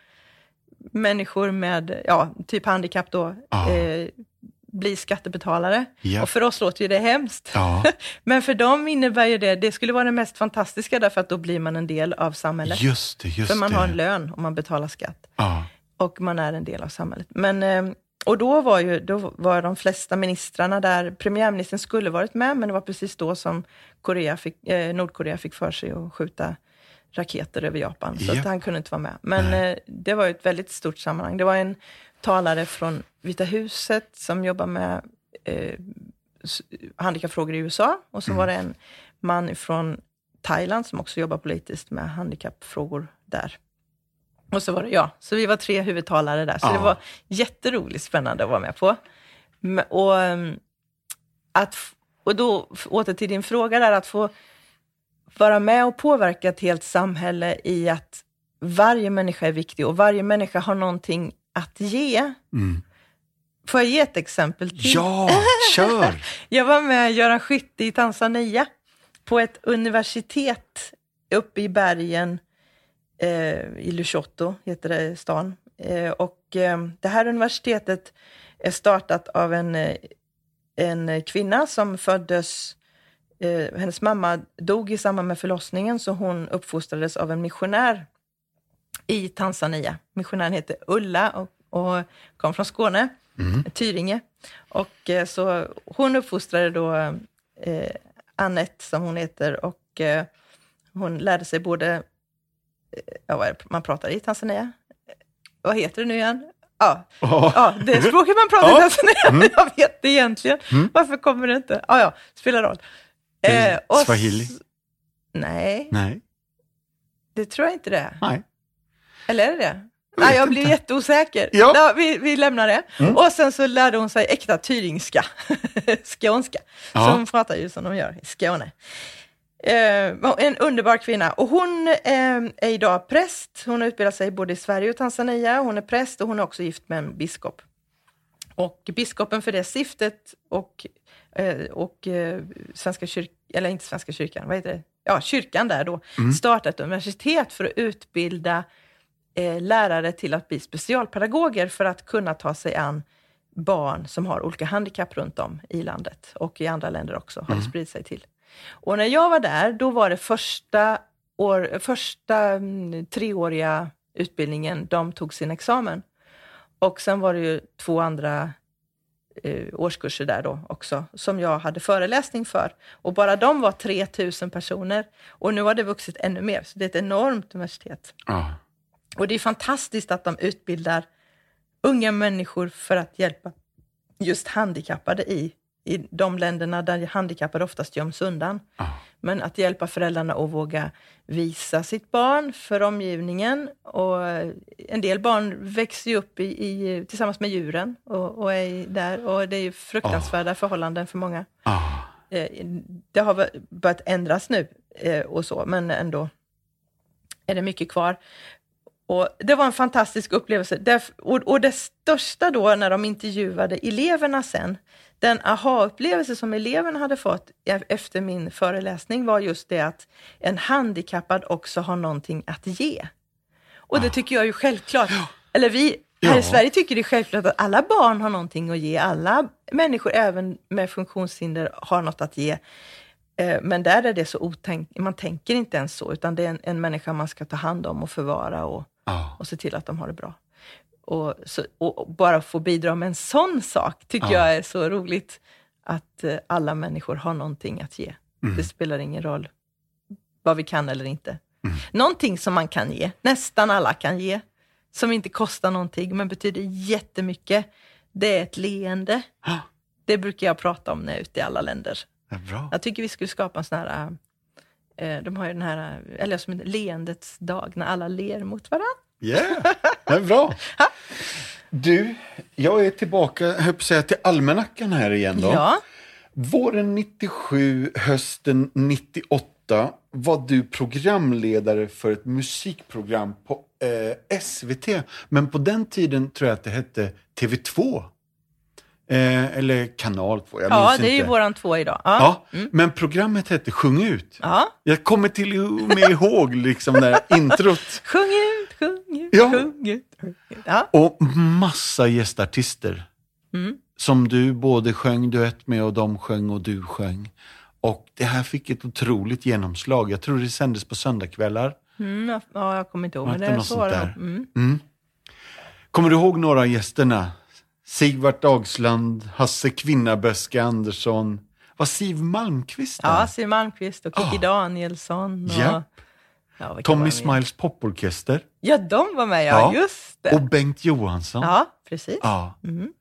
människor med ja, typ handikapp då Ja. eh, bli skattebetalare. Ja. Och för oss låter ju det hemskt. Ja, Men för dem innebär ju det, det skulle vara det mest fantastiska därför att då blir man en del av samhället. just det, just för man det. har en lön och man betalar skatt. Ja. Och man är en del av samhället. Men, eh, och då var ju då var de flesta ministrarna där, premiärministern skulle varit med, men det var precis då som Korea fick, eh, Nordkorea fick för sig att skjuta raketer över Japan. Så Japp. att han kunde inte vara med. Men eh, det var ett väldigt stort sammanhang. Det var en talare från Vita huset som jobbar med eh, handikappfrågor i USA. Och så var det en man från Thailand som också jobbar politiskt med handikappfrågor där. Och så var det jag. Så vi var tre huvudtalare där. Så Ja. det var jätteroligt spännande att vara med på. Och, ehm, att, och då, åter till din fråga där, att få vara med och påverka ett helt samhälle i att varje människa är viktig och varje människa har någonting att ge. Mm. Får jag ge ett exempel till? ja, kör! Jag var med Göran Skytte i Tanzania på ett universitet uppe i bergen eh, i Lushoto, heter det stan. Eh, och eh, det här universitetet är startat av en, eh, en kvinna som föddes eh, hennes mamma dog i samband med förlossningen så hon uppfostrades av en missionär i Tanzania. Missionären heter Ulla och, och kom från Skåne, Tyringe. Och eh, så hon uppfostrade då eh, Annette, som hon heter, och eh, hon lärde sig både, ja, vad är det man pratar i Tanzania? Vad heter det nu igen? Ja, Ja. ja det språket man pratar i Ja. Tanzania, Mm. jag vet det egentligen. Varför kommer det inte? Ja, ja, spelar roll. Eh, och Swahili? Nej, Nej, det tror jag inte det är. nej. Eller är det det? Nej, jag blir jätteosäker. Ja. Ja, vi, vi lämnar det. Mm. Och sen så lärde hon sig äkta tyringska, skånska. Ja. Hon pratar ju som de gör i Skåne. Eh, en underbar kvinna. Och hon eh, är idag präst. Hon har utbildat sig både i Sverige och Tanzania. Hon är präst och hon är också gift med en biskop. Och biskopen för det stiftet och, eh, och eh, Svenska kyrkan, eller inte Svenska kyrkan, vad heter det? Ja, kyrkan där då, startade ett universitet för att utbilda eh, lärare till att bli specialpedagoger för att kunna ta sig an barn som har olika handikapp runt om i landet och i andra länder också har det spridit sig till. Och när jag var där, då var det första, år, första mm, treåriga utbildningen, de tog sin examen. Och sen var det ju två andra eh, årskurser där då också, som jag hade föreläsning för. Och bara de var 3000 personer. Och nu har det vuxit ännu mer, så det är ett enormt universitet. Ja. Och det är fantastiskt att de utbildar unga människor för att hjälpa just handikappade i, i de länderna där handikappade oftast göms undan. Ja. Men att hjälpa föräldrarna att våga visa sitt barn för omgivningen. Och en del barn växer ju upp i, i, tillsammans med djuren och, och är där. Och det är ju fruktansvärda förhållanden för många. Ja. Eh, det har börjat ändras nu eh, och så, men ändå är det mycket kvar. Och Det var en fantastisk upplevelse. Och, och det största då när de intervjuade eleverna sen, den aha-upplevelse som eleverna hade fått e- efter min föreläsning var just det att en handikappad också har någonting att ge. Och det tycker jag är ju självklart. Eller vi här Ja. i Sverige tycker det är självklart att alla barn har någonting att ge. Alla människor, även med funktionshinder, har något att ge. Eh, Men där är det så otänk, man tänker inte ens så, utan det är en, en människa man ska ta hand om och förvara och, Ja. och se till att de har det bra. Och, så, och bara få bidra med en sån sak tycker Ja. jag är så roligt. Att eh, alla människor har någonting att ge. Det spelar ingen roll vad vi kan eller inte. Någonting som man kan ge, nästan alla kan ge, som inte kostar någonting men betyder jättemycket, det är ett leende. Ja. Det brukar jag prata om när jag är ute i alla länder. Det är bra. Jag tycker vi skulle skapa en sån här, eh, de har ju den här, eller som en leendets dag, när alla ler mot varandra. Yeah, är bra. Du, jag är tillbaka höll på säga, till almanackan här igen. Då. Ja, Våren 97, hösten 98 var du programledare för ett musikprogram på eh, SVT. Men på den tiden tror jag att det hette TV2. Eh, eller Kanal 2, jag ja minns det är ju inte. våran två idag. Ja. Ja, men programmet hette Sjung ut. ja. Jag kommer till och med ihåg liksom det här introt. Sjung ut, sjung ut, Ja. sjung ut. sjung ut. Ja. Och massa gästartister. som du både sjöng duett med och de sjöng och du sjöng. Och det här fick ett otroligt genomslag. Jag tror det sändes på söndagskvällar. Mm, ja, ja, jag kommer inte ihåg, men det det något så sånt var det. där? nog. Mm. Kommer du ihåg några av gästerna? Sigvart Dagsland, Hasse Kvinnaböske Andersson. Var Siv Malmqvist där? Ja, Siw Malmkvist och Kikki Ah. Danielsson. Och, ja, var Tommy? Smiles poporkester. Ja, de var med, ja. Ja. Just det. Och Bengt Johansson. Ja, precis. Ja. Mm.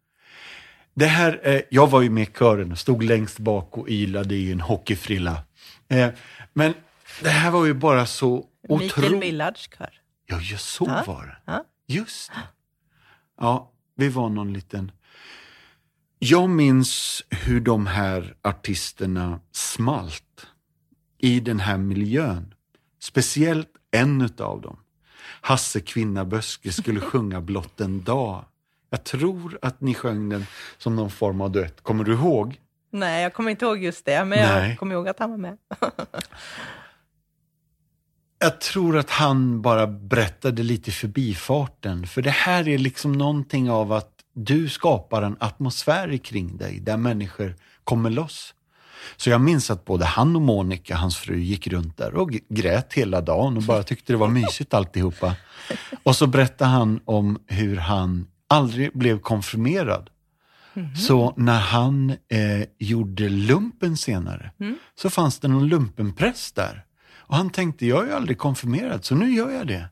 Det här, eh, jag var ju med i kören och stod längst bak och ylade i en hockeyfrilla. Eh, men det här var ju bara så Mikael otroligt. Millards kör. Ja, just så Ja. var det. Ja. Just det. Ja, vi var någon liten... Jag minns hur de här artisterna smalt i den här miljön. Speciellt en utav dem. Hasse Kvinnaböske skulle sjunga Blott en dag. Jag tror att ni sjöng den som någon form av duett. Kommer du ihåg? Nej, jag kommer inte ihåg just det, men Nej. jag kommer ihåg att han var med. Jag tror att han bara berättade lite förbifarten. För det här är liksom någonting av att du skapar en atmosfär kring dig där människor kommer loss. Så jag minns att både han och Monica, hans fru, gick runt där och grät hela dagen och bara tyckte det var mysigt alltihopa. Och så berättade han om hur han aldrig blev konfirmerad. Så när han eh, gjorde lumpen senare så fanns det någon lumpenpräst där. Och han tänkte, jag är ju aldrig konfirmerad så nu gör jag det.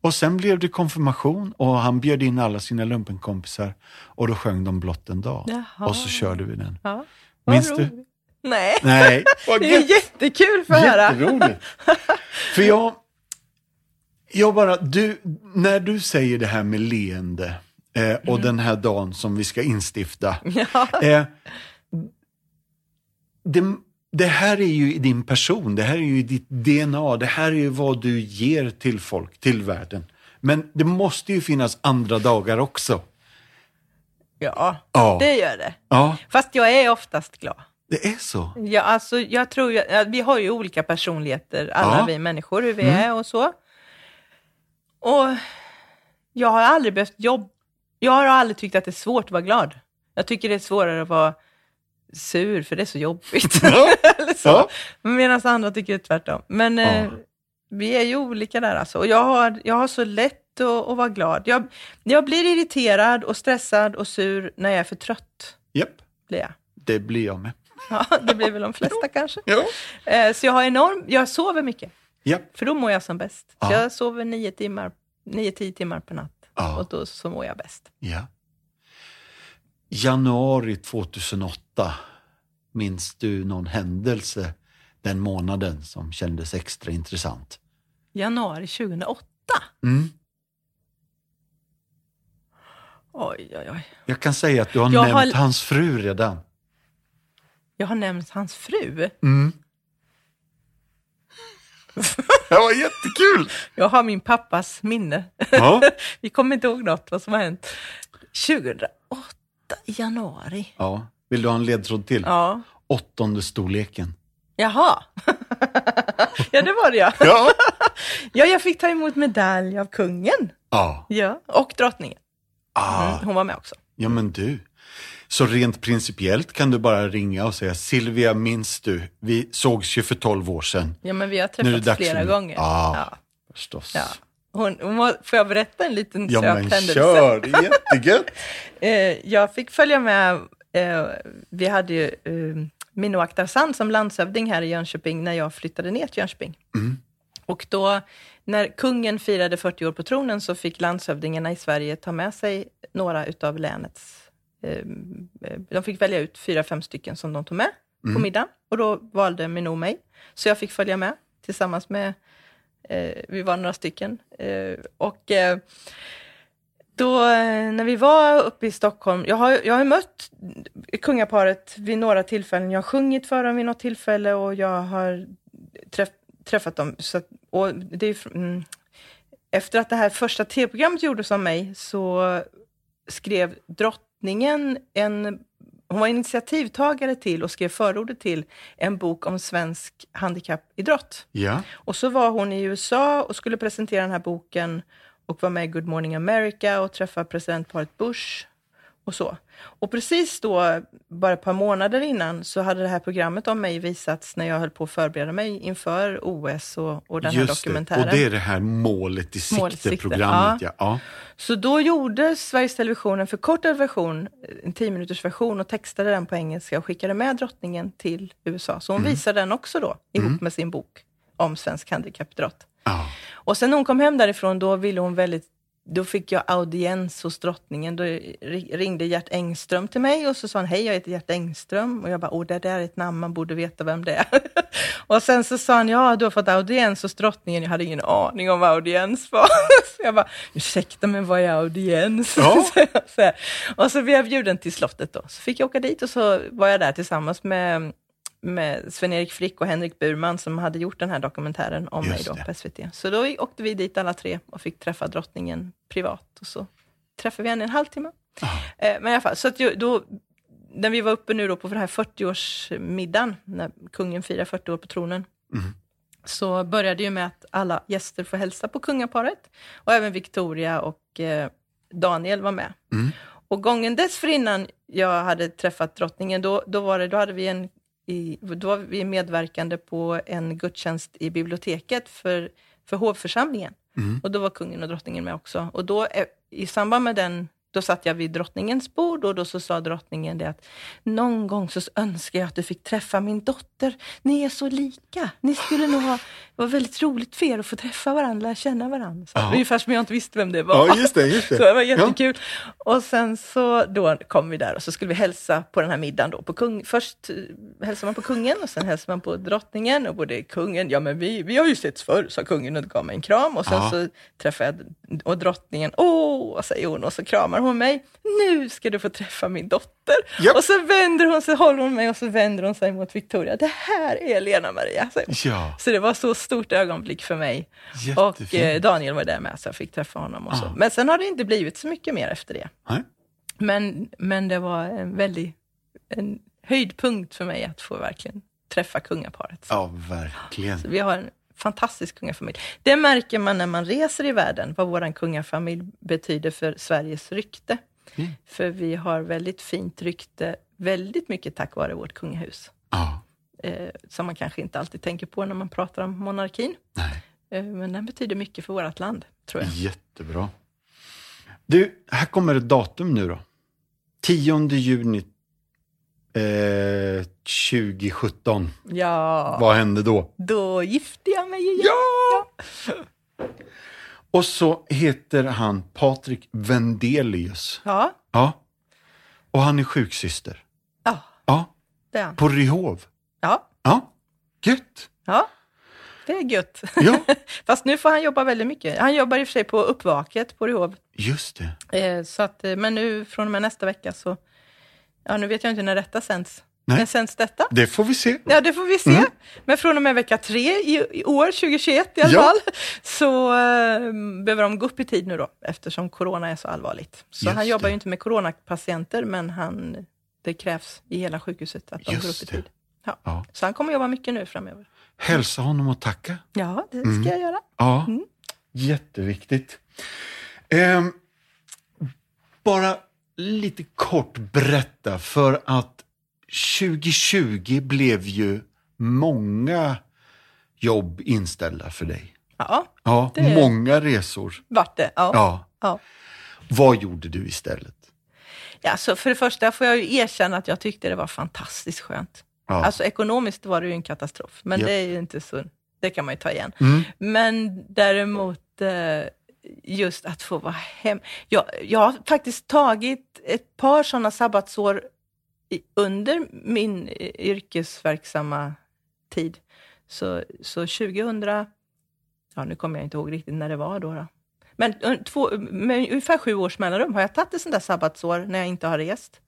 Och sen blev det konfirmation och han bjöd in alla sina lumpenkompisar och då sjöng de blott en dag. Jaha. Och så körde vi den. Ja. Minns du? Nej, Nej, det är jättekul för att höra. För jag, jag bara, du, när du säger det här med leende eh, och den här dagen som vi ska instifta. Ja. Eh, det, det här är ju i din person, det här är ju ditt DNA, det här är ju vad du ger till folk, till världen. Men det måste ju finnas andra dagar också. ja, Ja. det gör det. Ja, Fast jag är oftast glad. det är så. Ja, alltså, jag tror ju, vi har ju olika personligheter, alla Ja. Mm. vi människor, hur vi är och så. Och jag har aldrig behövt jobb. Jag har aldrig tyckt att det är svårt att vara glad. Jag tycker det är svårare att vara sur, för det är så jobbigt. Ja. Eller så. Ja. Medan andra tycker tvärtom. Men eh, Ja. vi är ju olika där alltså. Och jag har, jag har så lätt att, att vara glad. Jag, jag blir irriterad och stressad och sur när jag är för trött. Japp, Blir jag. det blir jag med. Ja, det blir väl de flesta kanske. Ja. Eh, Så jag har enorm, jag sover mycket, Japp. för då mår jag som bäst. Jag sover nio timmar, nio, tio timmar per natt. Och då så mår jag bäst. Ja. Januari 2008, minns du någon händelse den månaden som kändes extra intressant? Januari 2008. Mm. Oj, oj, oj. Jag kan säga att du har Jag nämnt har- hans fru redan. Jag har nämnt hans fru. Mm. det var jättekul! Jag har min pappas minne. Ja. Vi kommer inte ihåg något vad som har hänt. 2008 i januari. ja. Vill du ha en ledtråd till? Ja. Åttonde storleken. Jaha. ja, det var det ja. Ja. Ja, jag fick ta emot medalj av kungen. Ja. Ja, och drottningen. Ah. Mm, hon var med också. Ja, men du. Så rent principiellt kan du bara ringa och säga Silvia, minns du? Vi sågs ju för 12 år sedan. Ja, men vi har Nu träffats flera för- gånger. Ja. Ja. Förstås. Ja. Hon, hon var, får jag berätta en liten Ja söt men händelse? kör, det är jättegött. Eh, jag fick följa med, eh, vi hade ju eh, Minno Akhtarzand som landshövding här i Jönköping när jag flyttade ner till Jönköping. Och då, när kungen firade 40 år på tronen så fick landshövdingarna i Sverige ta med sig några utav länets, eh, eh, de fick välja ut fyra, fem stycken som de tog med på middag. Och då valde Minno mig. Så jag fick följa med tillsammans med, Eh, vi var några stycken. Eh, och eh, då, eh, när vi var uppe i Stockholm, jag har, jag har mött kungaparet vid några tillfällen. Jag har sjungit för dem vid något tillfälle och jag har träff, träffat dem. Så, och det är, mm, efter att det här första tv-programmet gjordes om mig så skrev drottningen en hon var initiativtagare till och skrev förordet till en bok om svensk handikappidrott. Ja, Och så var hon i USA och skulle presentera den här boken och var med i Good Morning America och träffa presidentparet Bush. Och så. Och precis då, bara ett par månader innan, så hade det här programmet om mig visats när jag höll på att förbereda mig inför OS och, och den här Just det. dokumentären. Och det är det här målet i sikte-programmet. Ja. Ja. Så då gjorde Sveriges Television en förkortad version, en 10 minuters version och textade den på engelska och skickade med drottningen till USA. Så hon Mm. visade den också då, ihop med sin bok om svensk handikappidrott. Ja. Och sen när hon kom hem därifrån, då ville hon väldigt då fick jag audiens hos drottningen. Då ri- ringde Gert Engström till mig och så sa han, hej jag heter Gert Engström. Och jag bara, åh det där är ett namn, man borde veta vem det är. och sen så sa han, ja du har fått audiens hos drottningen. Jag hade ingen aning om vad audiens var. så jag bara, ursäkta men vad är audiens? Ja. Så och så blev jag bjuden till slottet då. Så fick jag åka dit och så var jag där tillsammans med med Sven-Erik Frick och Henrik Burman som hade gjort den här dokumentären om Just mig då på SVT. Så då åkte vi dit alla tre och fick träffa drottningen privat och så träffade vi henne en halvtimme. Eh, men i alla fall, så att då, när vi var uppe nu då på den här 40-årsmiddagen, när kungen firar 40 år på tronen, så började ju med att alla gäster får hälsa på kungaparet och även Victoria och eh, Daniel var med. Och gången dessförinnan jag hade träffat drottningen, då, då, var det, då hade vi en i, då var vi medverkande på en gudstjänst i biblioteket för, för hovförsamlingen. Och då var kungen och drottningen med också. Och då i samband med den, då satt jag vid drottningens bord och då så sa drottningen det att någon gång så önskar jag att du fick träffa min dotter. Ni är så lika. Ni skulle nog ha, det var väldigt roligt för er att få träffa varandra, lära känna varandra. Så, Ja. Ungefär som jag inte visste vem det var. ja, just det. Just det. Så det var jättekul. Och sen så då kom vi där och så skulle vi hälsa på den här middagen då. På kung, först eh, hälsar man på kungen och sen hälsar man på drottningen och både kungen, ja men vi, vi har ju setts förr, sa kungen och gav mig en kram. Och sen Ja. så träffade jag och drottningen, åh, säger hon och så kramar hon mig. Nu ska du få träffa min dotter. Japp. Och så vänder hon sig, håller hon mig och så vänder hon sig mot Victoria. Det här är Lena Maria. hon. Ja, Så det var så stort ögonblick för mig. Och jättefint. eh, Daniel var där med, så jag fick träffa honom och så. Ja. Men sen har det inte blivit så mycket mer efter det. Nej. Men, men det var en väldigt en höjdpunkt för mig att få verkligen träffa kungaparet. Ja, verkligen. Så vi har en fantastisk kungafamilj. Det märker man när man reser i världen, vad vår kungafamilj betyder för Sveriges rykte. Mm. För vi har väldigt fint rykte, väldigt mycket tack vare vårt kungahus. Ja, Eh, som man kanske inte alltid tänker på när man pratar om monarkin. Eh, Men den betyder mycket för vårt land, tror jag. Jättebra. Du, här kommer ett datum nu då. 10 juni eh, 2017. Ja, Vad hände då? då gifte jag mig igen. Ja! Och så heter han Patrik Vendelius. Ja, Ja. Och han är sjuksyster. ja Ja. det är han. På Ryhov. Ja, Ja. Gött. ja, det är gött. Ja, Fast nu får han jobba väldigt mycket. Han jobbar i och för sig på Uppvaket på Ryhov. just det. Eh, så att, eh, men nu från och med nästa vecka så, ja nu vet jag inte när detta sänds. Nej. När sänds detta? Det får vi se. Ja, det får vi se. Men från och med vecka tre i, i år, 2021 i alla Ja. fall, så eh, behöver de gå upp i tid nu då, eftersom corona är så allvarligt. Så Just han jobbar det. ju inte med coronapatienter, men han, det krävs i hela sjukhuset att de går upp Just i tid. Ja. Ja. Så han kommer jobba mycket nu framöver. Hälsa honom och tacka. Ja, det ska jag göra. Ja, Mm. jätteviktigt. Ehm, bara lite kort berätta, för att 2020 blev ju många jobb inställda för dig. Ja, Ja, Det- många resor. vart det. Ja. Ja. Ja. Vad gjorde du istället? Ja, så för det första får jag ju erkänna att jag tyckte det var fantastiskt skönt. Ja. Alltså ekonomiskt var det ju en katastrof, men Japp. det är ju inte så, det kan man ju ta igen. Mm. Men däremot eh, just att få vara hem. Jag, jag har faktiskt tagit ett par sådana sabbatsår i, under min eh, yrkesverksamma tid. Så, så 2000, ja nu kommer jag inte ihåg riktigt när det var då. då. Men eh, två, med ungefär sju års mellanrum har jag tagit ett sånt där sabbatsår när jag inte har rest.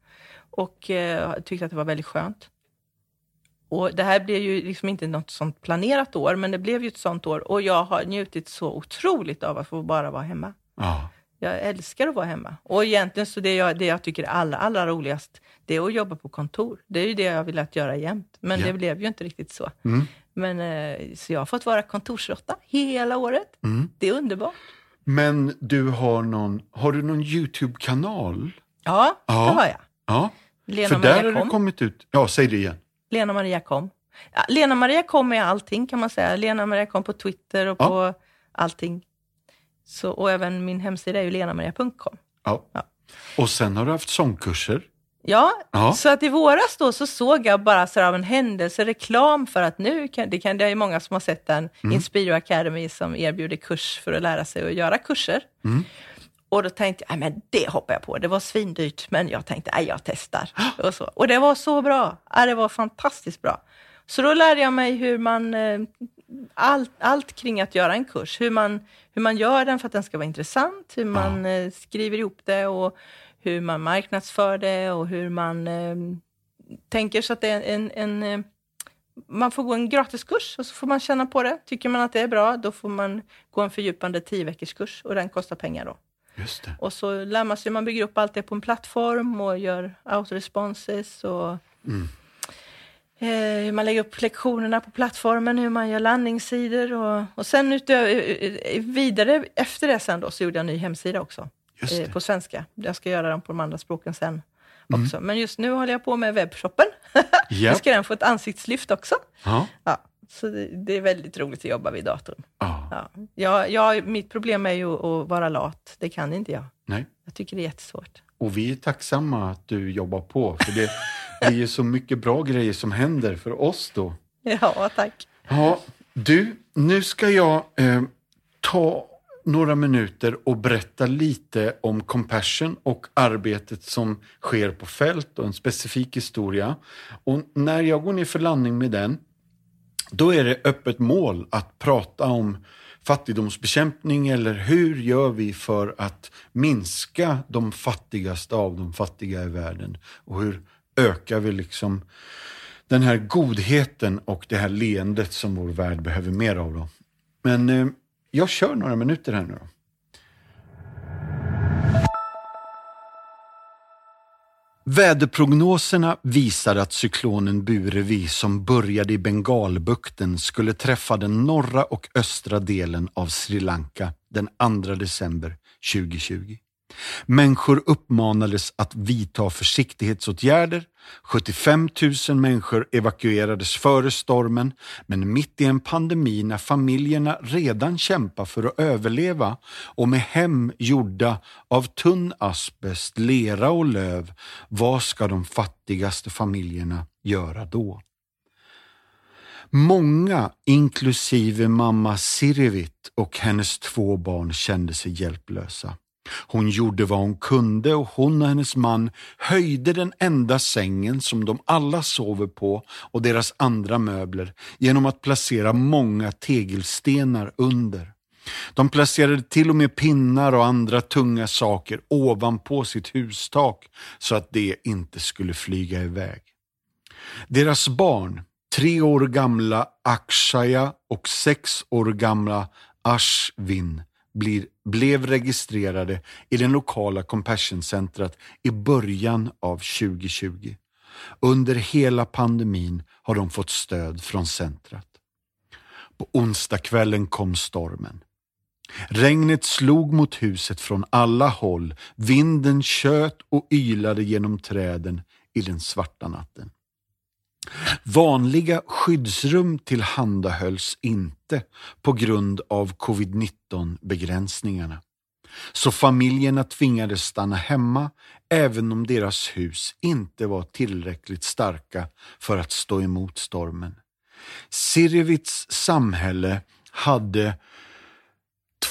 Och eh, tyckte att det var väldigt skönt. Och det här blev ju liksom inte något sånt planerat år, men det blev ju ett sånt år. Och jag har njutit så otroligt av att få bara vara hemma. Ja. Jag älskar att vara hemma. Och egentligen så det jag, det jag tycker är allra, allra roligast, det är att jobba på kontor. Det är ju det jag vill att göra jämt. Men Ja. det blev ju inte riktigt så. Mm. Men, eh, så jag har fått vara kontorsråtta hela året. Mm. Det är underbart. Men du har någon, har du någon YouTube-kanal? Ja, Ja. det har jag. Ja, Lena för där har det kom. kommit ut. Ja, säg det igen. Lena Maria kom. Ja, Lena Maria kom med allting kan man säga. Lena Maria kom på Twitter och Ja. på allting. Så, och även min hemsida är ju lenamaria.com. Ja. Ja. Och sen har du haft sångkurser. Ja, Ja. så att i våras då så såg jag bara så av en händelse reklam för att nu kan, det kan det är ju många som har sett den, Mm. Inspiro Academy som erbjuder kurs för att lära sig att göra kurser. Mm. Och då tänkte jag, "Nej, men det hoppar jag på. Det var svindyrt, men jag tänkte, nej jag testar. Och, så. och det var så bra. Ja, det var fantastiskt bra. Så då lärde jag mig hur man, eh, allt, allt kring att göra en kurs. Hur man, hur man gör den för att den ska vara intressant, hur man eh, skriver ihop det och hur man marknadsför det och hur man eh, tänker så att det är en, en, man får gå en gratiskurs och så får man känna på det. Tycker man att det är bra, då får man gå en fördjupande 10 veckors kurs och den kostar pengar då. Just det. Och så lär man sig, man bygger upp allt det på en plattform och gör autoresponses och eh, hur man lägger upp lektionerna på plattformen, hur man gör landningssidor och, och sen utö- eh, vidare efter det sen då så gjorde jag en ny hemsida också eh, på svenska. Jag ska göra dem på de andra språken sen också. Men just nu håller jag på med webbshoppen. Ja. Nu ska den få ett ansiktslyft också. Ja. Ja, så det, det är väldigt roligt att jobba vid datorn. ja. Ja. Jag, jag, mitt problem är ju att vara lat. Det kan inte jag. Nej. Jag tycker det är jättesvårt. Och vi är tacksamma att du jobbar på. För det, det är ju så mycket bra grejer som händer för oss då. Ja, tack. Ja, du, nu ska jag eh, ta några minuter och berätta lite om Compassion och arbetet som sker på fält och en specifik historia. Och när jag går ner för landning med den, då är det öppet mål att prata om fattigdomsbekämpning eller hur gör vi för att minska de fattigaste av de fattiga i världen och hur ökar vi liksom den här godheten och det här leendet som vår värld behöver mer av. Då. Men eh, jag kör några minuter här nu då. Väderprognoserna visar att cyklonen Burevi som började i Bengalbukten skulle träffa den norra och östra delen av Sri Lanka den 2 december 2020. Människor uppmanades att vidta försiktighetsåtgärder. 75 000 människor evakuerades före stormen, men mitt i en pandemi när familjerna redan kämpar för att överleva och med hem gjorda av tunn asbest, lera och löv, vad ska de fattigaste familjerna göra då? Många, inklusive mamma Sirivit och hennes två barn, kände sig hjälplösa. Hon gjorde vad hon kunde och hon och hennes man höjde den enda sängen som de alla sover på och deras andra möbler genom att placera många tegelstenar under. De placerade till och med pinnar och andra tunga saker ovanpå sitt hustak så att det inte skulle flyga iväg. Deras barn, tre år gamla Akshaya och sex år gamla Ashvin, blir, blev registrerade i det lokala Compassion-centret i början av 2020. Under hela pandemin har de fått stöd från centret. På onsdagskvällen kom stormen. Regnet slog mot huset från alla håll, vinden tjöt och ylade genom träden i den svarta natten. Vanliga skyddsrum tillhandahölls inte på grund av covid-19 begränsningarna. Så familjerna tvingades stanna hemma även om deras hus inte var tillräckligt starka för att stå emot stormen. Sirivits samhälle hade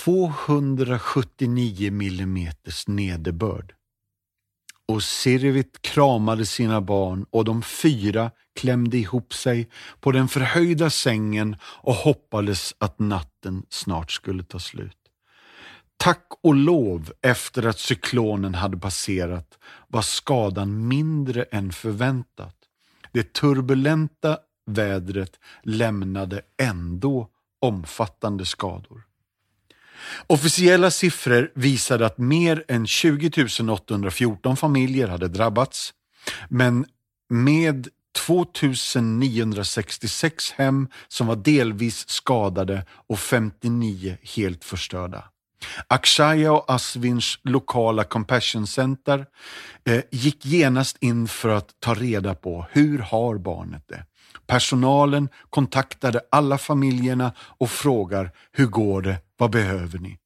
279 millimeters nederbörd. Och Sirvit kramade sina barn och de fyra klämde ihop sig på den förhöjda sängen och hoppades att natten snart skulle ta slut. Tack och lov, efter att cyklonen hade passerat, var skadan mindre än förväntat. Det turbulenta vädret lämnade ändå omfattande skador. Officiella siffror visade att mer än 20 814 familjer hade drabbats, men med 2966 hem som var delvis skadade och 59 helt förstörda. Akshaya och Asvins lokala Compassion Center eh, gick genast in för att ta reda på hur har barnet det. Personalen kontaktade alla familjerna och frågar hur går det, vad behöver ni?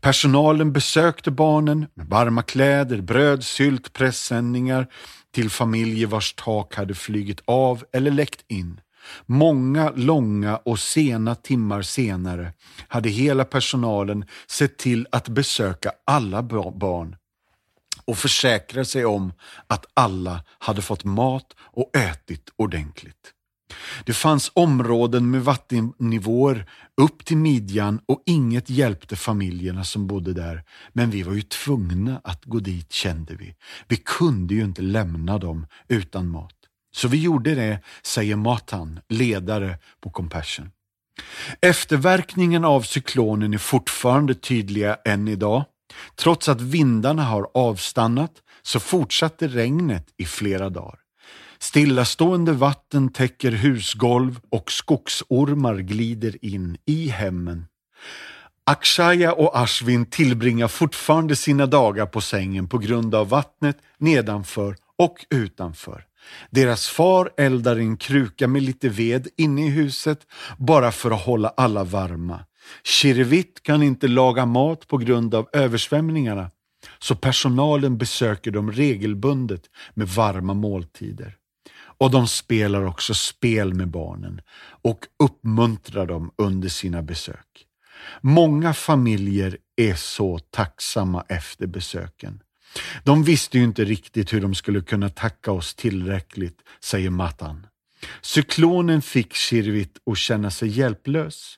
Personalen besökte barnen med varma kläder, bröd, sylt, pressändningar till familjer vars tak hade flygit av eller läckt in. Många långa och sena timmar senare hade hela personalen sett till att besöka alla barn och försäkrade sig om att alla hade fått mat och ätit ordentligt. Det fanns områden med vattennivåer upp till midjan och inget hjälpte familjerna som bodde där. Men vi var ju tvungna att gå dit kände vi. Vi kunde ju inte lämna dem utan mat. Så vi gjorde det, säger Matan, ledare på Compassion. Efterverkningen av cyklonen är fortfarande tydliga än idag. Trots att vindarna har avstannat så fortsatte regnet i flera dagar. Stillastående vatten täcker husgolv och skogsormar glider in i hemmen. Akshaya och Ashwin tillbringar fortfarande sina dagar på sängen på grund av vattnet nedanför och utanför. Deras far eldar en kruka med lite ved inne i huset bara för att hålla alla varma. Shirvit kan inte laga mat på grund av översvämningarna så personalen besöker dem regelbundet med varma måltider. Och de spelar också spel med barnen och uppmuntrar dem under sina besök. Många familjer är så tacksamma efter besöken. De visste ju inte riktigt hur de skulle kunna tacka oss tillräckligt, säger Matan. Cyklonen fick Shirvit att känna sig hjälplös,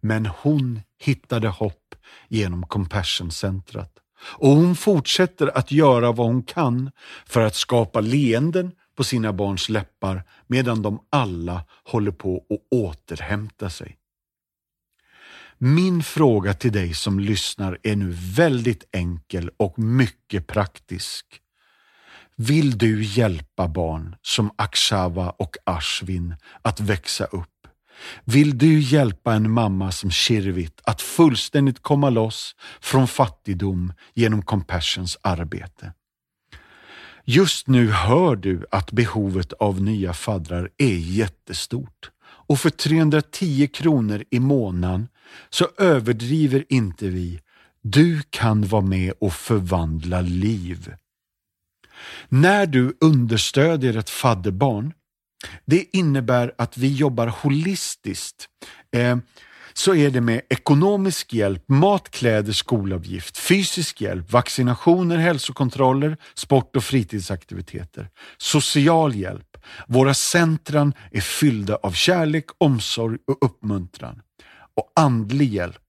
men hon hittade hopp genom Compassion-centret. Och hon fortsätter att göra vad hon kan för att skapa leenden på sina barns läppar medan de alla håller på att återhämta sig. Min fråga till dig som lyssnar är nu väldigt enkel och mycket praktisk. Vill du hjälpa barn som Akshava och Ashwin att växa upp? Vill du hjälpa en mamma som Shirvit att fullständigt komma loss från fattigdom genom Compassions arbete? Just nu hör du att behovet av nya faddrar är jättestort och för 310 kronor i månaden så överdriver inte vi. Du kan vara med och förvandla liv. När du understödjer ett fadderbarn, det innebär att vi jobbar holistiskt. Eh, så är det med ekonomisk hjälp, mat, kläder, skolavgift, fysisk hjälp, vaccinationer, hälsokontroller, sport och fritidsaktiviteter, social hjälp. Våra centran är fyllda av kärlek, omsorg och uppmuntran och andlig hjälp.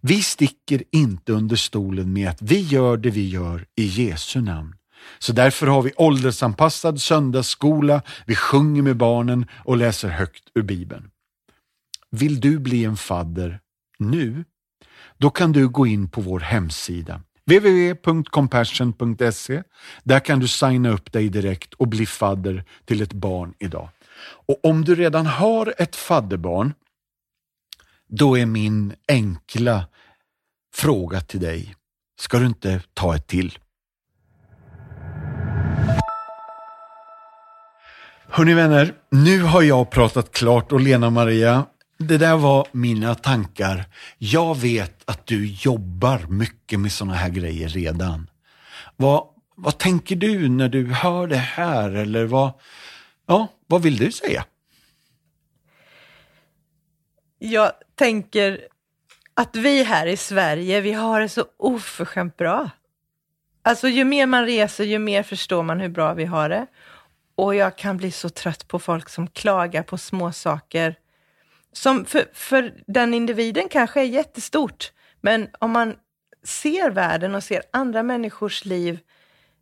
Vi sticker inte under stolen med att vi gör det vi gör i Jesu namn. Så därför har vi åldersanpassad söndagsskola, vi sjunger med barnen och läser högt ur Bibeln. Vill du bli en fadder nu? Då kan du gå in på vår hemsida www.compassion.se. Där kan du signa upp dig direkt och bli fadder till ett barn idag. Och om du redan har ett fadderbarn, då är min enkla fråga till dig, ska du inte ta ett till? Hörni vänner, nu har jag pratat klart och Lena Maria, det där var mina tankar. Jag vet att du jobbar mycket med sådana här grejer redan. Vad, vad tänker du när du hör det här? Eller vad, ja, vad vill du säga? Jag tänker att vi här i Sverige, vi har det så oförskämt bra. Alltså ju mer man reser, ju mer förstår man hur bra vi har det. Och jag kan bli så trött på folk som klagar på små saker som för, för den individen kanske är jättestort, men om man ser världen och ser andra människors liv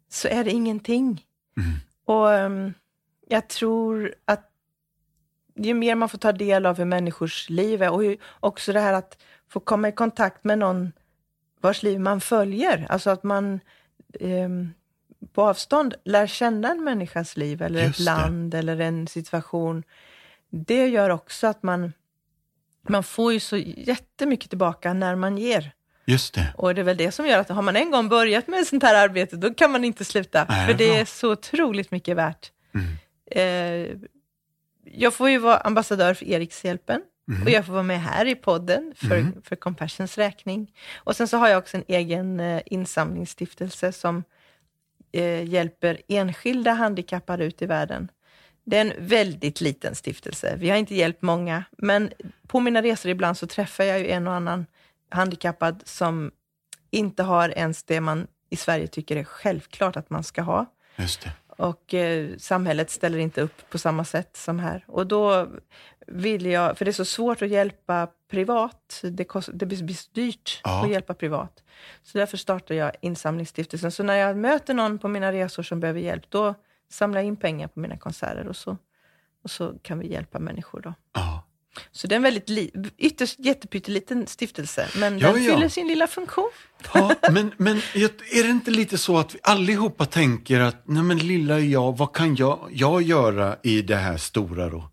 så är det ingenting. Mm. Och um, jag tror att ju mer man får ta del av hur människors liv är och hur, också det här att få komma i kontakt med någon vars liv man följer, alltså att man um, på avstånd lär känna en människas liv eller Just ett land det. eller en situation. Det gör också att man man får ju så jättemycket tillbaka när man ger. Just det. Och det är väl det som gör att har man en gång börjat med sånt här arbete, då kan man inte sluta. Nej, för det bra. är så otroligt mycket värt. Mm. Eh, jag får ju vara ambassadör för Erikshjälpen. Mm. Och jag får vara med här i podden för, för Compassions räkning. Och sen så har jag också en egen eh, insamlingsstiftelse som eh, hjälper enskilda handikappade ut i världen. Det är en väldigt liten stiftelse. Vi har inte hjälpt många, men på mina resor ibland så träffar jag ju en och annan handikappad som inte har ens det man i Sverige tycker är självklart att man ska ha. Just det. Och eh, samhället ställer inte upp på samma sätt som här. Och då vill jag, för det är så svårt att hjälpa privat, det, kost, det blir så dyrt Ja. att hjälpa privat. Så därför startar jag insamlingsstiftelsen. Så när jag möter någon på mina resor som behöver hjälp, då samlar jag in pengar på mina konserter och så, och så kan vi hjälpa människor då. Ja. Så det är en väldigt li, ytterst jättepytteliten stiftelse, men Ja, den ja. fyller sin lilla funktion. Ja, men, men är det inte lite så att vi allihopa tänker att, nej men lilla jag, vad kan jag, jag göra i det här stora då?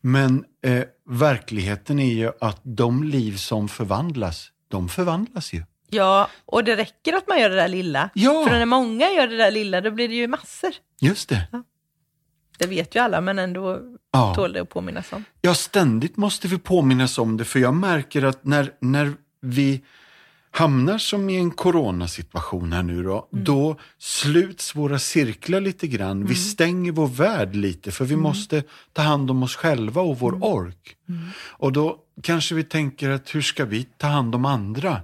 Men eh, verkligheten är ju att de liv som förvandlas, de förvandlas ju. Ja, och det räcker att man gör det där lilla. Ja. För när många gör det där lilla, då blir det ju massor. Just det. Det vet ju alla, men ändå Ja. tål det att påminnas om. Ja, ständigt måste vi påminnas om det, för jag märker att när, när vi hamnar som i en coronasituation här nu då, då sluts våra cirklar lite grann. Vi stänger vår värld lite, för vi måste ta hand om oss själva och vår ork. Och då kanske vi tänker att hur ska vi ta hand om andra?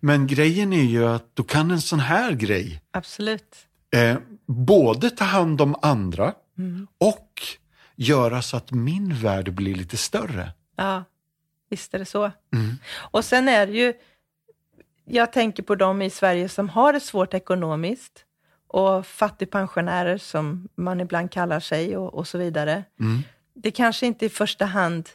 Men grejen är ju att då kan en sån här grej Absolut. eh, både ta hand om andra och göra så att min värld blir lite större. Ja, visst är det så. Mm. Och sen är det ju, jag tänker på de i Sverige som har det svårt ekonomiskt och fattigpensionärer som man ibland kallar sig och, och så vidare. Mm. Det kanske inte i första hand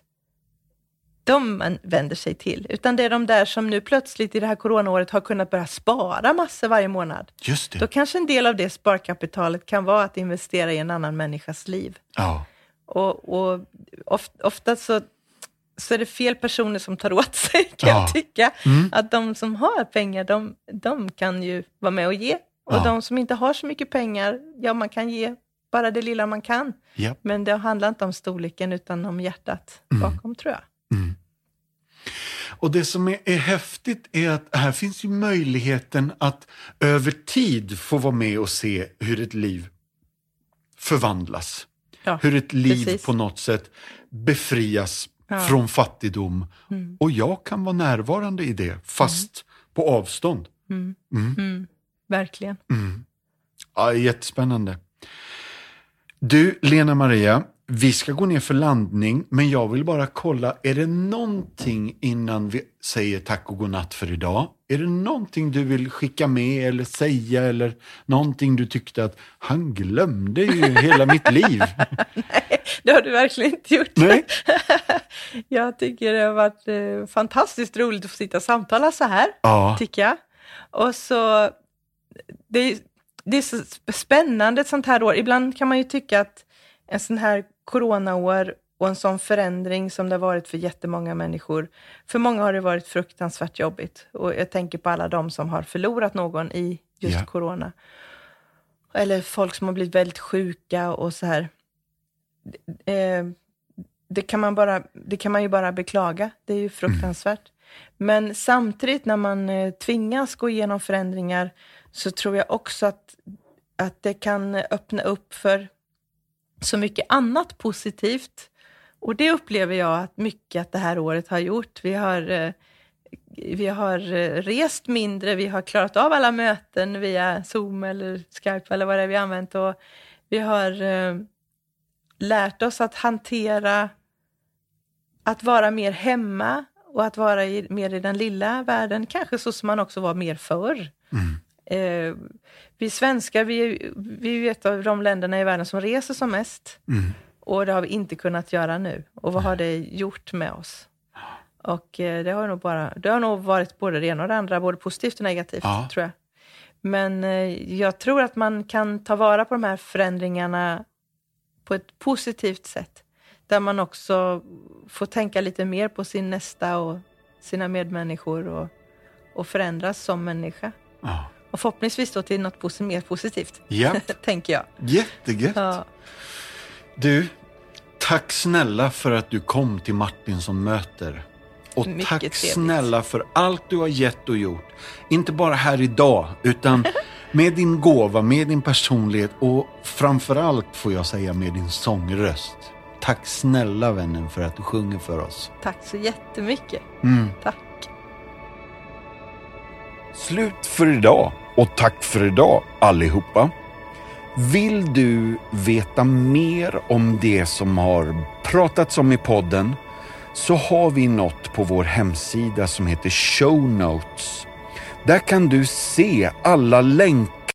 de man vänder sig till, utan det är de där som nu plötsligt i det här coronaåret har kunnat börja spara massor varje månad. Just det. Då kanske en del av det sparkapitalet kan vara att investera i en annan människas liv. Ja. Och, och of, ofta så, så är det fel personer som tar åt sig, kan Ja. jag tycka. Mm. Att de som har pengar, de, de kan ju vara med och ge. Och Ja. de som inte har så mycket pengar, ja man kan ge bara det lilla man kan. Ja. Men det handlar inte om storleken utan om hjärtat bakom tror jag. Och det som är, är häftigt är att här finns ju möjligheten att över tid få vara med och se hur ett liv förvandlas. Ja, Hur ett liv precis. på något sätt befrias Ja. från fattigdom. Mm. Och jag kan vara närvarande i det, fast på avstånd. Verkligen. Ja, jättespännande. Du, Lena Maria, vi ska gå ner för landning, men jag vill bara kolla, är det någonting innan vi säger tack och godnatt för idag? Är det någonting du vill skicka med eller säga eller någonting du tyckte att han glömde ju hela mitt liv? Det har du verkligen inte gjort. Nej? Jag tycker det har varit eh, fantastiskt roligt att få sitta och samtala så här. Ja, tycker jag. Och så, det, är- det är så spännande ett sånt här år. Ibland kan man ju tycka att en sån här coronaår och en sån förändring som det har varit för jättemånga människor, för många har det varit fruktansvärt jobbigt. Och jag tänker på alla de som har förlorat någon i just Ja. corona. Eller folk som har blivit väldigt sjuka och så här. Eh, det kan, man bara, det kan man ju bara beklaga. Det är ju fruktansvärt. Men samtidigt när man eh, tvingas gå igenom förändringar så tror jag också att, att det kan öppna upp för så mycket annat positivt. Och det upplever jag att mycket att det här året har gjort. Vi har, eh, vi har eh, rest mindre, vi har klarat av alla möten via Zoom eller Skype eller vad det är vi har använt. Och vi har eh, lärt oss att hantera, att vara mer hemma och att vara i, mer i den lilla världen, kanske så som man också var mer förr. Mm. Eh, vi svenskar, vi, vi är ju ett av de länderna i världen som reser som mest. Och det har vi inte kunnat göra nu. Och vad har det gjort med oss? Och eh, det har nog bara, det har nog varit både det ena och det andra, både positivt och negativt, Ja. tror jag. Men eh, jag tror att man kan ta vara på de här förändringarna på ett positivt sätt. Där man också får tänka lite mer på sin nästa och sina medmänniskor och, och förändras som människa. Ja. Och förhoppningsvis då till något posi- mer positivt, Japp. tänker jag. Jättegött. Ja. Du, tack snälla för att du kom till Martinsson möter. Och Mycket tack trevligt. snälla för allt du har gett och gjort. Inte bara här idag, utan med din gåva, med din personlighet och framförallt får jag säga med din sångröst. Tack snälla vännen för att du sjunger för oss. Tack så jättemycket. Mm. Tack. Slut för idag och tack för idag allihopa. Vill du veta mer om det som har pratats om i podden så har vi något på vår hemsida som heter Show Notes. Där kan du se alla länkar